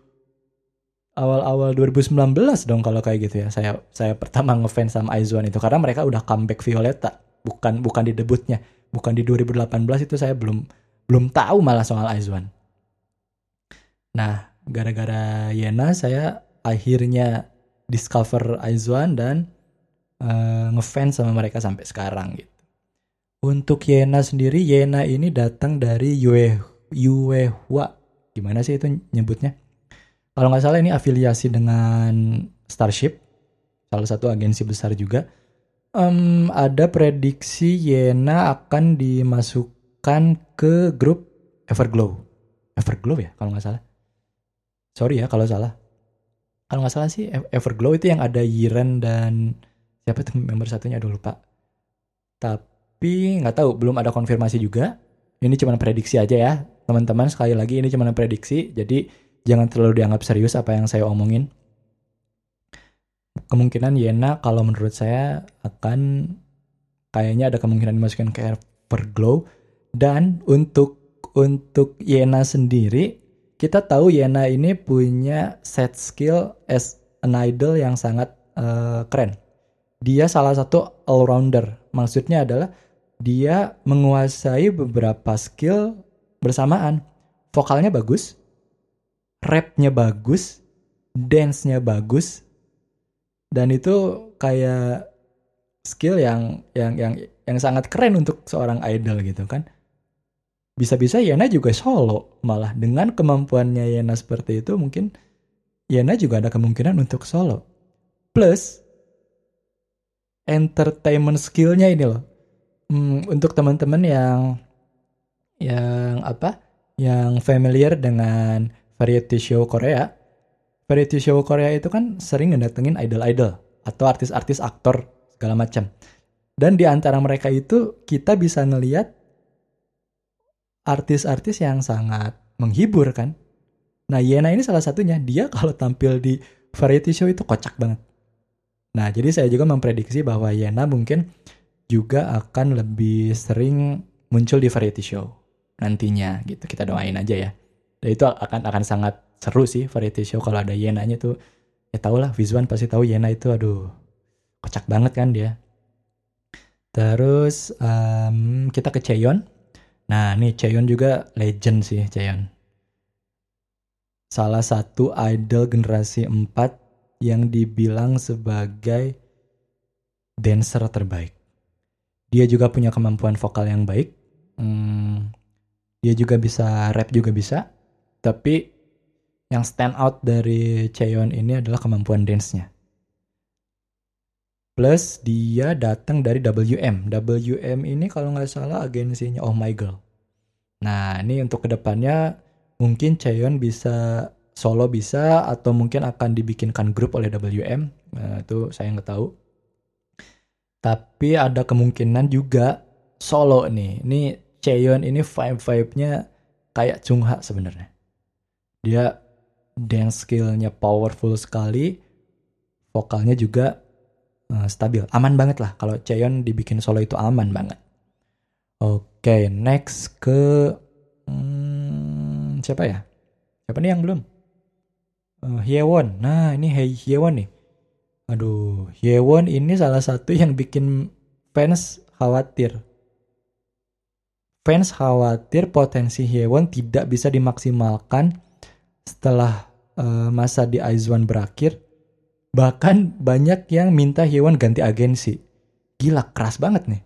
awal-awal 2019 dong kalau kayak gitu ya. Saya saya pertama ngefans sama Aizwan itu karena mereka udah comeback Violeta, bukan bukan di debutnya, bukan di 2018 itu saya belum belum tahu malah soal Aizwan. Nah, gara-gara Yena saya akhirnya discover Aizwan dan uh, ngefans sama mereka sampai sekarang gitu. Untuk Yena sendiri, Yena ini datang dari Yue Yuehua. Gimana sih itu nyebutnya? kalau nggak salah ini afiliasi dengan Starship, salah satu agensi besar juga. Um, ada prediksi Yena akan dimasukkan ke grup Everglow. Everglow ya kalau nggak salah. Sorry ya kalau salah. Kalau nggak salah sih Everglow itu yang ada Yiren dan siapa tuh member satunya aduh lupa. Tapi nggak tahu belum ada konfirmasi juga. Ini cuma prediksi aja ya teman-teman sekali lagi ini cuma prediksi jadi jangan terlalu dianggap serius apa yang saya omongin. Kemungkinan Yena kalau menurut saya akan kayaknya ada kemungkinan dimasukin ke Everglow dan untuk untuk Yena sendiri kita tahu Yena ini punya set skill as an idol yang sangat uh, keren. Dia salah satu all rounder. Maksudnya adalah dia menguasai beberapa skill bersamaan. Vokalnya bagus, rapnya bagus, dance-nya bagus, dan itu kayak skill yang yang yang yang sangat keren untuk seorang idol gitu kan. Bisa-bisa Yena juga solo malah dengan kemampuannya Yena seperti itu mungkin Yena juga ada kemungkinan untuk solo. Plus entertainment skillnya ini loh. Hmm, untuk teman-teman yang yang apa? Yang familiar dengan variety show Korea, variety show Korea itu kan sering ngedatengin idol-idol atau artis-artis aktor segala macam. Dan di antara mereka itu kita bisa ngeliat artis-artis yang sangat menghibur kan. Nah Yena ini salah satunya. Dia kalau tampil di variety show itu kocak banget. Nah jadi saya juga memprediksi bahwa Yena mungkin juga akan lebih sering muncul di variety show nantinya gitu. Kita doain aja ya. Dan itu akan akan sangat seru sih variety show kalau ada Yena-nya tuh. Ya tau lah, Visuan pasti tahu Yena itu aduh kocak banget kan dia. Terus um, kita ke Cheon. Nah nih Cheon juga legend sih Cheon. Salah satu idol generasi 4 yang dibilang sebagai dancer terbaik. Dia juga punya kemampuan vokal yang baik. Hmm, dia juga bisa rap juga bisa. Tapi yang stand out dari Cheon ini adalah kemampuan dance-nya. Plus dia datang dari WM. WM ini kalau nggak salah agensinya Oh My Girl. Nah ini untuk ke depannya mungkin Cheon bisa solo bisa atau mungkin akan dibikinkan grup oleh WM. Nah, itu saya nggak tahu. Tapi ada kemungkinan juga solo nih. Ini Cheon ini vibe-vibe-nya kayak Chungha sebenarnya. Dia dance skillnya powerful sekali. Vokalnya juga uh, stabil. Aman banget lah. Kalau Cheon dibikin solo itu aman banget. Oke okay, next ke hmm, siapa ya? Siapa nih yang belum uh, Hyewon nah ini Hey Hyewon nih aduh Hyewon ini salah satu yang bikin fans khawatir fans khawatir potensi Hyewon tidak bisa dimaksimalkan setelah uh, masa di Aizwan berakhir Bahkan banyak yang minta Yewan ganti agensi. Gila, keras banget nih.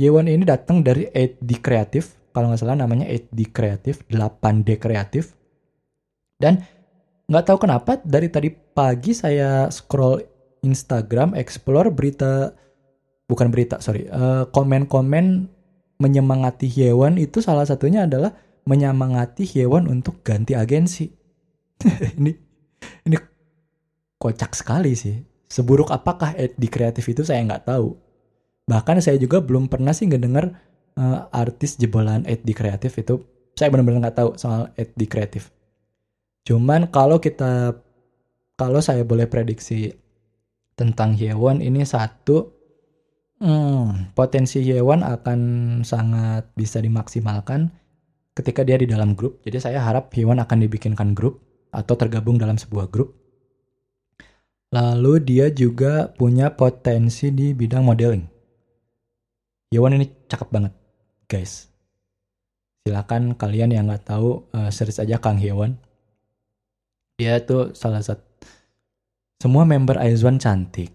Yewan ini datang dari 8D Kreatif, kalau nggak salah namanya 8D Kreatif, 8D Kreatif. Dan nggak tahu kenapa dari tadi pagi saya scroll Instagram, explore berita, bukan berita, sorry, uh, komen-komen menyemangati Yewan itu salah satunya adalah menyemangati Yewan untuk ganti agensi. ini ini kocak sekali sih. Seburuk apakah di kreatif itu saya nggak tahu. Bahkan saya juga belum pernah sih ngedenger uh, artis jebolan di kreatif itu. Saya benar-benar nggak tahu soal di kreatif. Cuman kalau kita kalau saya boleh prediksi tentang Hyewon ini satu hmm, potensi Hyewon akan sangat bisa dimaksimalkan ketika dia di dalam grup. Jadi saya harap Hyewon akan dibikinkan grup atau tergabung dalam sebuah grup Lalu dia juga punya potensi di bidang modeling. Yewan ini cakep banget, guys. Silakan kalian yang nggak tahu uh, search aja Kang Yewan. Dia tuh salah satu semua member Aizwan cantik.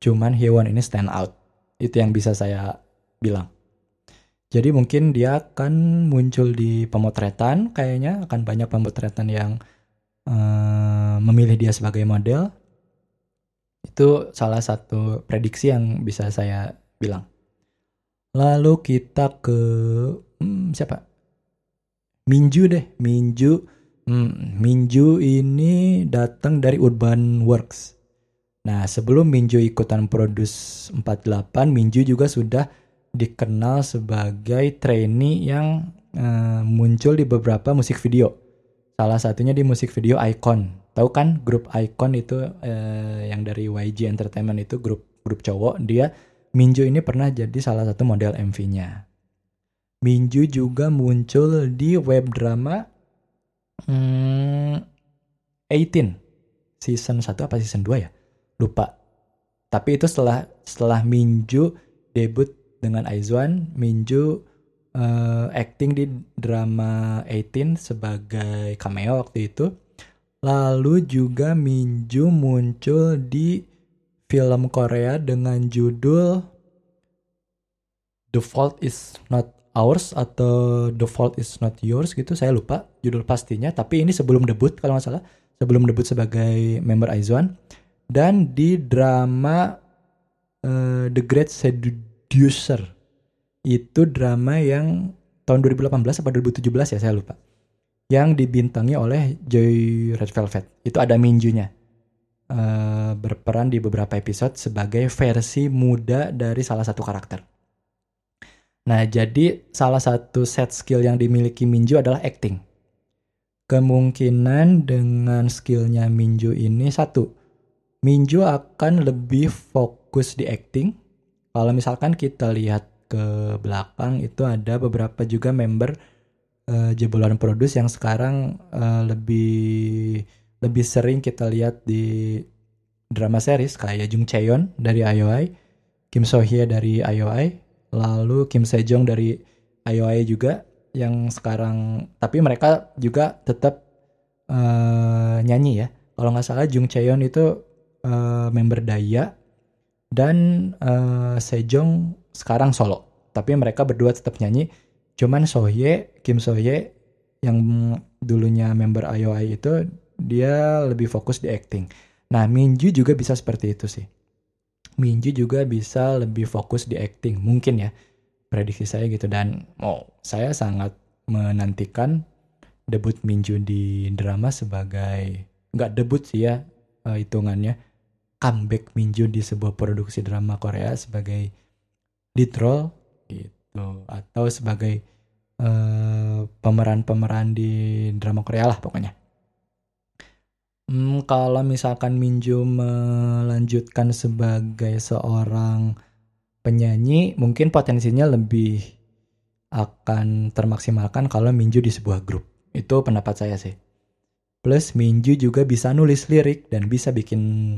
Cuman Yewan ini stand out. Itu yang bisa saya bilang. Jadi mungkin dia akan muncul di pemotretan kayaknya akan banyak pemotretan yang uh, memilih dia sebagai model itu salah satu prediksi yang bisa saya bilang. Lalu kita ke hmm, siapa? Minju deh, Minju. Hmm, Minju ini datang dari Urban Works. Nah, sebelum Minju ikutan Produce 48, Minju juga sudah dikenal sebagai trainee yang uh, muncul di beberapa musik video. Salah satunya di musik video Icon tahu kan grup Icon itu eh, yang dari YG Entertainment itu grup grup cowok dia Minju ini pernah jadi salah satu model MV-nya. Minju juga muncul di web drama hmm, 18 season 1 apa season 2 ya? Lupa. Tapi itu setelah setelah Minju debut dengan Aizwan, Minju uh, acting di drama 18 sebagai cameo waktu itu Lalu juga Minju muncul di film Korea dengan judul The Fault Is Not Ours atau The Fault Is Not Yours gitu saya lupa judul pastinya tapi ini sebelum debut kalau nggak salah sebelum debut sebagai member Aizwan dan di drama uh, The Great Seducer itu drama yang tahun 2018 atau 2017 ya saya lupa yang dibintangi oleh Joy Red Velvet. Itu ada Minjunya. Uh, berperan di beberapa episode sebagai versi muda dari salah satu karakter. Nah, jadi salah satu set skill yang dimiliki Minju adalah acting. Kemungkinan dengan skillnya Minju ini satu, Minju akan lebih fokus di acting. Kalau misalkan kita lihat ke belakang itu ada beberapa juga member uh, jebolan produce yang sekarang uh, lebih lebih sering kita lihat di drama series kayak Jung Cheon dari IOI, Kim So Hye dari IOI, lalu Kim Sejong dari IOI juga yang sekarang tapi mereka juga tetap uh, nyanyi ya. Kalau nggak salah Jung Cheon itu uh, member Daya dan uh, Sejong sekarang solo. Tapi mereka berdua tetap nyanyi Cuman Sohye, Kim Sohye yang dulunya member IOI itu dia lebih fokus di acting. Nah, Minju juga bisa seperti itu sih. Minju juga bisa lebih fokus di acting, mungkin ya. Prediksi saya gitu dan oh, saya sangat menantikan debut Minju di drama sebagai nggak debut sih ya uh, hitungannya comeback Minju di sebuah produksi drama Korea sebagai lead role gitu atau sebagai pemeran pemeran-pemeran di drama Korea lah pokoknya. Hmm, kalau misalkan Minju melanjutkan sebagai seorang penyanyi, mungkin potensinya lebih akan termaksimalkan kalau Minju di sebuah grup. Itu pendapat saya sih. Plus Minju juga bisa nulis lirik dan bisa bikin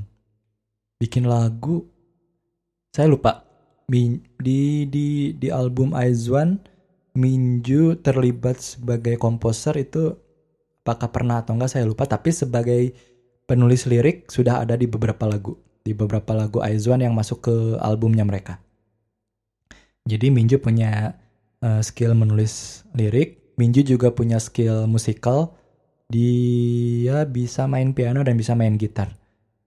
bikin lagu. Saya lupa Min, di di di album Aizwan Minju terlibat sebagai komposer itu apakah pernah atau enggak saya lupa tapi sebagai penulis lirik sudah ada di beberapa lagu di beberapa lagu Aizwan yang masuk ke albumnya mereka. Jadi Minju punya uh, skill menulis lirik, Minju juga punya skill musikal. Dia bisa main piano dan bisa main gitar.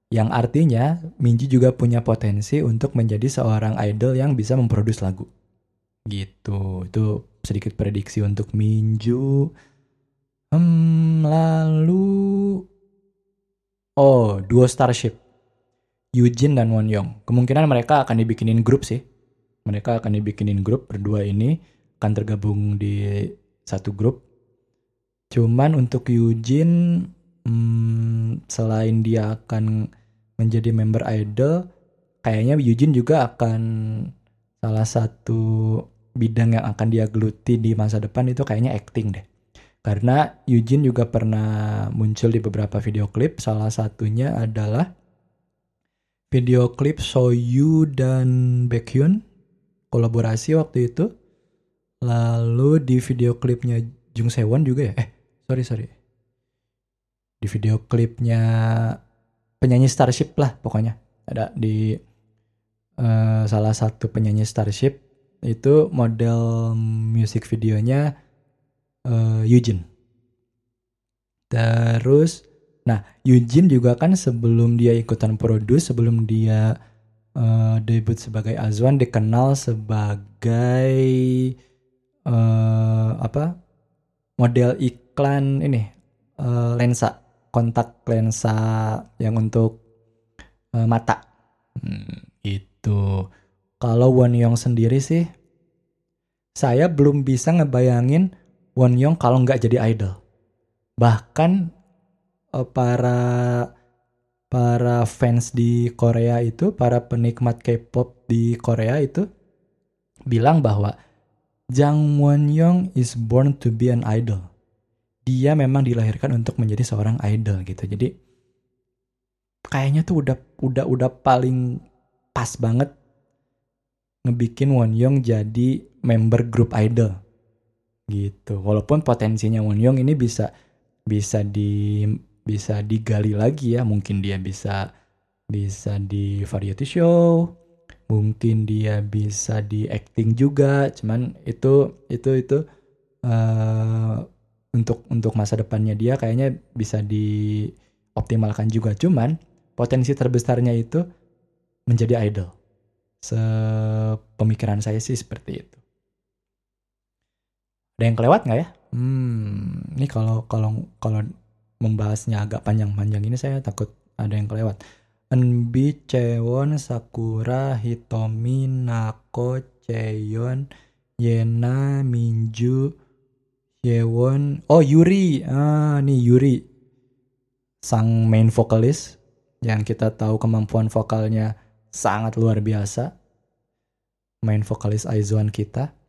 Yang artinya Minji juga punya potensi untuk menjadi seorang idol yang bisa memproduksi lagu. Gitu. Itu sedikit prediksi untuk Minju. Hmm, lalu Oh, duo Starship. Eugene dan Won Young. Kemungkinan mereka akan dibikinin grup sih. Mereka akan dibikinin grup berdua ini akan tergabung di satu grup. Cuman untuk Eugene hmm, selain dia akan menjadi member idol, kayaknya Eugene juga akan salah satu bidang yang akan dia geluti di masa depan itu kayaknya acting deh. Karena Eugene juga pernah muncul di beberapa video klip, salah satunya adalah video klip Soyu dan Baekhyun kolaborasi waktu itu. Lalu di video klipnya Jung Sewon juga ya? Eh, sorry sorry. Di video klipnya penyanyi Starship lah pokoknya ada di uh, salah satu penyanyi Starship itu model music videonya uh, Eugene. Terus, nah Eugene juga kan sebelum dia ikutan produce, sebelum dia uh, debut sebagai Azwan dikenal sebagai uh, apa model iklan ini uh, lensa kontak lensa yang untuk uh, mata. Hmm, itu. Kalau Won Young sendiri sih, saya belum bisa ngebayangin Won Young kalau nggak jadi idol. Bahkan uh, para para fans di Korea itu, para penikmat K-pop di Korea itu bilang bahwa Jang Won Young is born to be an idol dia memang dilahirkan untuk menjadi seorang idol gitu. Jadi kayaknya tuh udah udah udah paling pas banget ngebikin Won Young jadi member grup idol gitu. Walaupun potensinya Won Young ini bisa bisa di bisa digali lagi ya. Mungkin dia bisa bisa di variety show, mungkin dia bisa di acting juga. Cuman itu itu itu uh, untuk untuk masa depannya dia kayaknya bisa dioptimalkan juga. Cuman potensi terbesarnya itu menjadi idol. Sepemikiran saya sih seperti itu. Ada yang kelewat nggak ya? Hmm, ini kalau kalau kalau membahasnya agak panjang-panjang ini saya takut ada yang kelewat. Enbi, Cewon, Sakura, Hitomi, Nako, Cheon, Yena, Minju, Yewon, oh Yuri, ah nih Yuri, sang main vokalis yang kita tahu kemampuan vokalnya sangat luar biasa, main vokalis Aizuan kita.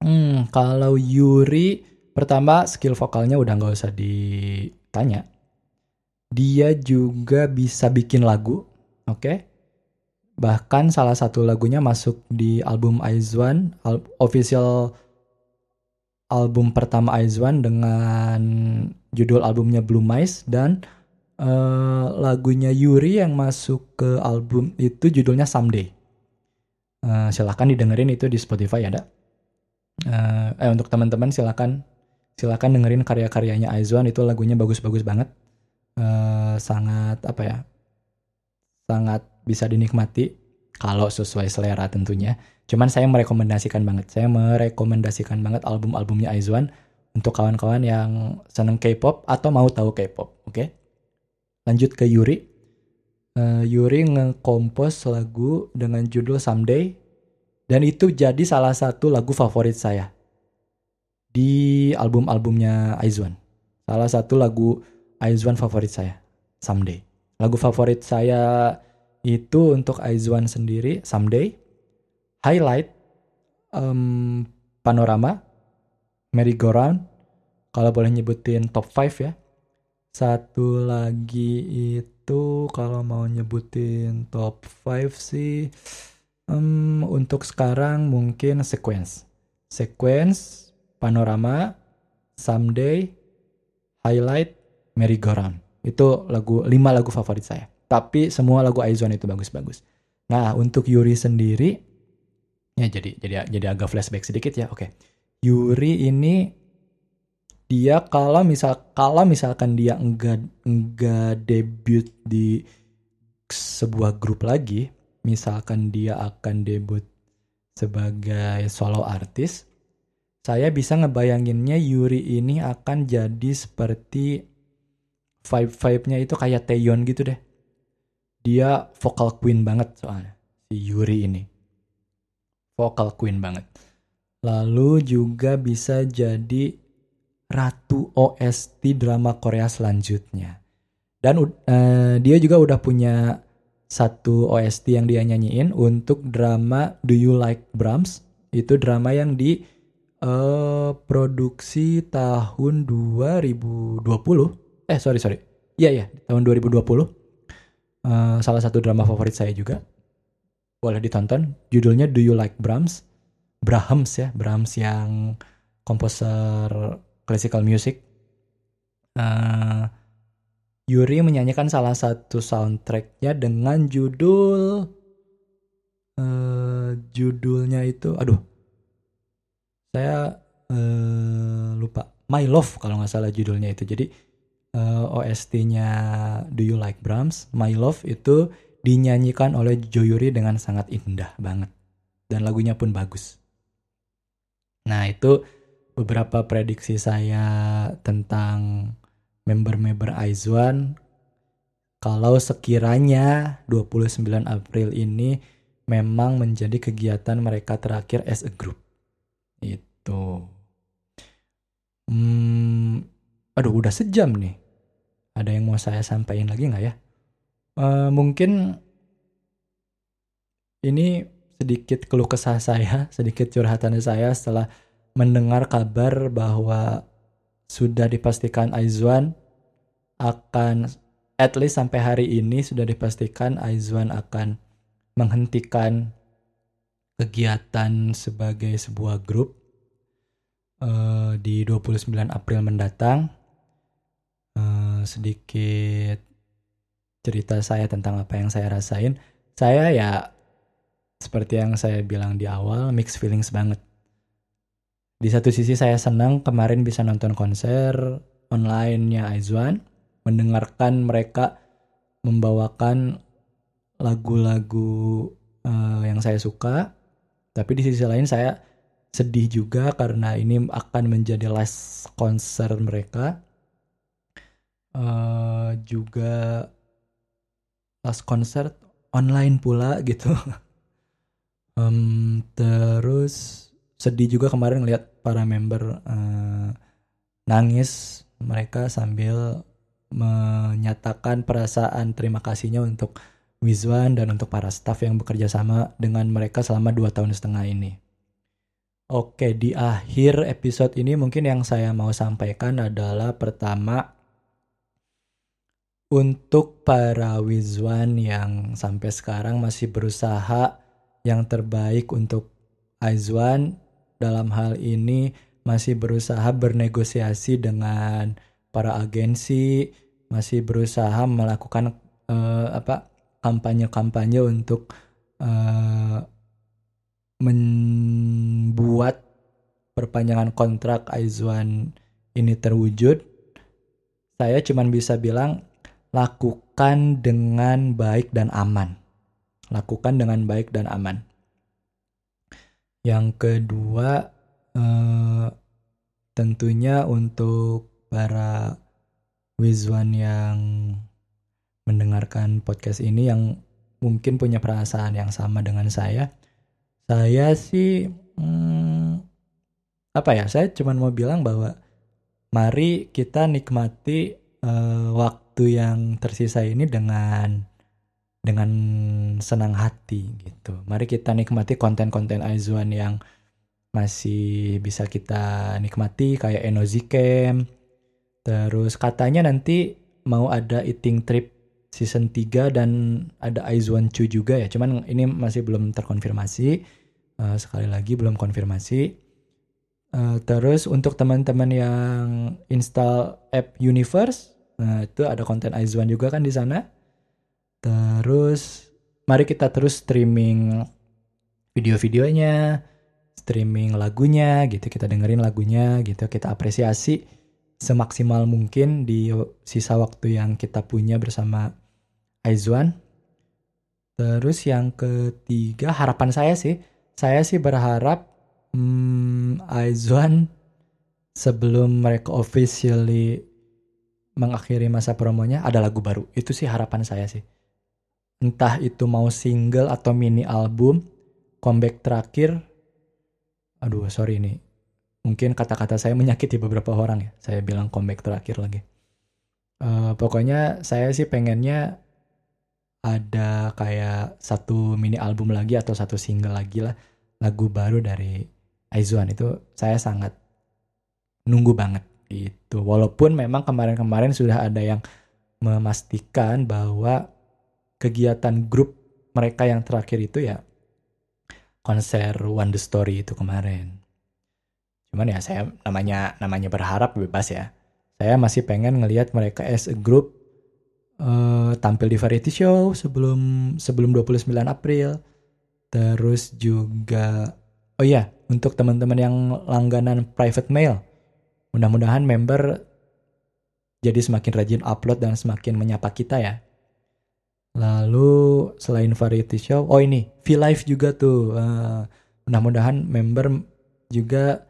Hmm, kalau Yuri pertama skill vokalnya udah nggak usah ditanya. Dia juga bisa bikin lagu, oke? Okay? Bahkan salah satu lagunya masuk di album Aizuan, official album pertama Aizwan dengan judul albumnya Blue Mice dan uh, lagunya Yuri yang masuk ke album itu judulnya Someday. Uh, silahkan didengerin itu di Spotify ada. Uh, eh untuk teman-teman silahkan silahkan dengerin karya-karyanya Aizwan itu lagunya bagus-bagus banget. Uh, sangat apa ya? Sangat bisa dinikmati kalau sesuai selera tentunya. Cuman saya merekomendasikan banget, saya merekomendasikan banget album-albumnya Aizwan untuk kawan-kawan yang seneng K-pop atau mau tahu K-pop, oke? Okay? Lanjut ke Yuri. Uh, Yuri ngekompos lagu dengan judul Someday dan itu jadi salah satu lagu favorit saya di album-albumnya Aizwan. Salah satu lagu Aizwan favorit saya. Someday. Lagu favorit saya itu untuk Aizwan sendiri Someday, Highlight, um, Panorama, Merry Go Round. Kalau boleh nyebutin top 5 ya. Satu lagi itu kalau mau nyebutin top 5 sih um, untuk sekarang mungkin sequence. Sequence, Panorama, Someday, Highlight, Merry Go Round. Itu lagu 5 lagu favorit saya. Tapi semua lagu Aizwan itu bagus-bagus. Nah, untuk Yuri sendiri ya jadi jadi jadi agak flashback sedikit ya. Oke. Yuri ini dia kalau misal kalau misalkan dia enggak enggak debut di sebuah grup lagi, misalkan dia akan debut sebagai solo artis, saya bisa ngebayanginnya Yuri ini akan jadi seperti vibe-vibe-nya itu kayak Taeyeon gitu deh. Dia vocal queen banget soalnya si Yuri ini. Vocal queen banget. Lalu juga bisa jadi ratu OST drama Korea selanjutnya. Dan uh, dia juga udah punya satu OST yang dia nyanyiin untuk drama Do You Like Brahms. Itu drama yang di uh, produksi tahun 2020. Eh sorry sorry. Iya ya tahun 2020. Uh, eh, salah satu drama favorit saya juga. Boleh ditonton. Judulnya Do You Like Brahms? Brahms ya, Brahms yang komposer classical music. Uh, Yuri menyanyikan salah satu soundtracknya dengan judul uh, judulnya itu, aduh, saya uh, lupa. My Love kalau nggak salah judulnya itu. Jadi uh, OST-nya Do You Like Brahms, My Love itu dinyanyikan oleh Jo Yuri dengan sangat indah banget dan lagunya pun bagus. Nah itu beberapa prediksi saya tentang member-member Aizwan kalau sekiranya 29 April ini memang menjadi kegiatan mereka terakhir as a group. Itu. Hmm, aduh udah sejam nih. Ada yang mau saya sampaikan lagi nggak ya? Uh, mungkin ini sedikit keluh kesah saya, sedikit curhatan saya setelah mendengar kabar bahwa sudah dipastikan Aizwan akan at least sampai hari ini sudah dipastikan Aizwan akan menghentikan kegiatan sebagai sebuah grup uh, di 29 April mendatang. Uh, sedikit cerita saya tentang apa yang saya rasain. Saya ya seperti yang saya bilang di awal, mixed feelings banget di satu sisi saya senang kemarin bisa nonton konser online-nya Aizwan, mendengarkan mereka membawakan lagu-lagu uh, yang saya suka. Tapi di sisi lain saya sedih juga karena ini akan menjadi last konser mereka. Uh, juga last konser online pula gitu. um, terus sedih juga kemarin ngeliat para member uh, nangis mereka sambil menyatakan perasaan terima kasihnya untuk Wizwan dan untuk para staff yang bekerja sama dengan mereka selama dua tahun setengah ini. Oke, di akhir episode ini mungkin yang saya mau sampaikan adalah pertama untuk para Wizwan yang sampai sekarang masih berusaha yang terbaik untuk Aizwan dalam hal ini masih berusaha bernegosiasi dengan para agensi, masih berusaha melakukan uh, apa kampanye-kampanye untuk uh, membuat perpanjangan kontrak Aizwan ini terwujud. Saya cuma bisa bilang lakukan dengan baik dan aman. Lakukan dengan baik dan aman. Yang kedua eh, tentunya untuk para Wizwan yang mendengarkan podcast ini yang mungkin punya perasaan yang sama dengan saya. Saya sih hmm, apa ya? Saya cuma mau bilang bahwa mari kita nikmati uh, waktu yang tersisa ini dengan dengan senang hati gitu. Mari kita nikmati konten-konten Aizwan yang masih bisa kita nikmati kayak Enozi Camp. Terus katanya nanti mau ada eating trip season 3 dan ada Aizwan Chu juga ya. Cuman ini masih belum terkonfirmasi. Uh, sekali lagi belum konfirmasi. Uh, terus untuk teman-teman yang install app Universe, nah itu ada konten Aizwan juga kan di sana. Terus mari kita terus streaming video-videonya, streaming lagunya gitu, kita dengerin lagunya gitu, kita apresiasi semaksimal mungkin di sisa waktu yang kita punya bersama Aizwan. Terus yang ketiga harapan saya sih, saya sih berharap hmm, Aizwan sebelum mereka officially mengakhiri masa promonya ada lagu baru. Itu sih harapan saya sih entah itu mau single atau mini album comeback terakhir aduh sorry nih mungkin kata-kata saya menyakiti beberapa orang ya. Saya bilang comeback terakhir lagi. Uh, pokoknya saya sih pengennya ada kayak satu mini album lagi atau satu single lagi lah. Lagu baru dari Aizuan itu saya sangat nunggu banget itu walaupun memang kemarin-kemarin sudah ada yang memastikan bahwa kegiatan grup mereka yang terakhir itu ya konser One The Story itu kemarin. Cuman ya saya namanya namanya berharap bebas ya. Saya masih pengen ngelihat mereka as a group uh, tampil di variety show sebelum sebelum 29 April. Terus juga oh iya, untuk teman-teman yang langganan private mail, mudah-mudahan member jadi semakin rajin upload dan semakin menyapa kita ya. Lalu selain variety show, oh ini V-Live juga tuh. Uh, mudah-mudahan member juga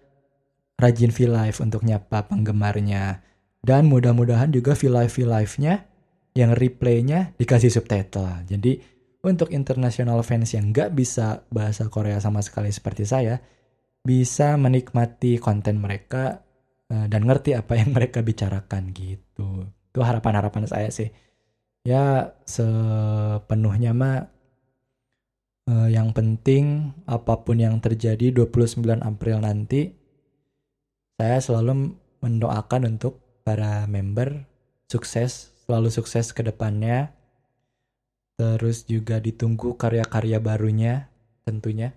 rajin V-Live untuk nyapa penggemarnya. Dan mudah-mudahan juga V-Live V-Live-nya yang replaynya dikasih subtitle. Jadi untuk international fans yang nggak bisa bahasa Korea sama sekali seperti saya, bisa menikmati konten mereka uh, dan ngerti apa yang mereka bicarakan gitu. Itu harapan-harapan saya sih ya sepenuhnya mah eh, yang penting apa pun yang terjadi 29 April nanti saya selalu mendoakan untuk para member sukses selalu sukses ke depannya. Terus juga ditunggu karya-karya barunya tentunya.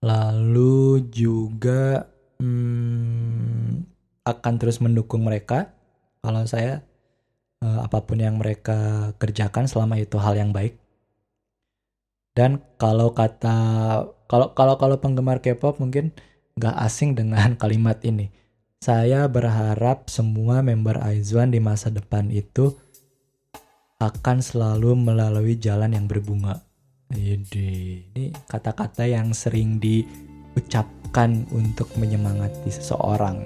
Lalu juga hmm, akan terus mendukung mereka. Kalau saya uh, apa pun yang mereka kerjakan selama itu hal yang baik. Dan kalau kata kalau kalau kalau penggemar K-pop mungkin nggak asing dengan kalimat ini. Saya berharap semua member Aizwan di masa depan itu akan selalu melalui jalan yang berbunga. Jadi, ini kata-kata yang sering diucapkan untuk menyemangati seseorang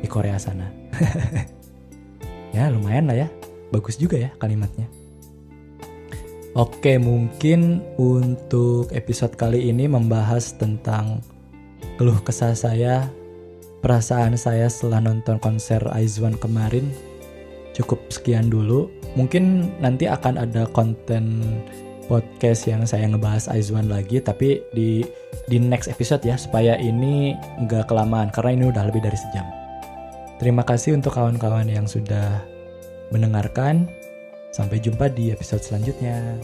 di Korea sana. ya lumayan lah ya bagus juga ya kalimatnya Oke, mungkin untuk episode kali ini membahas tentang keluh kesah saya, perasaan saya setelah nonton konser Aizwan kemarin. Cukup sekian dulu. Mungkin nanti akan ada konten podcast yang saya ngebahas Aizwan lagi, tapi di di next episode ya, supaya ini nggak kelamaan karena ini udah lebih dari sejam. Terima kasih untuk kawan-kawan yang sudah mendengarkan. Sampai jumpa di episode selanjutnya.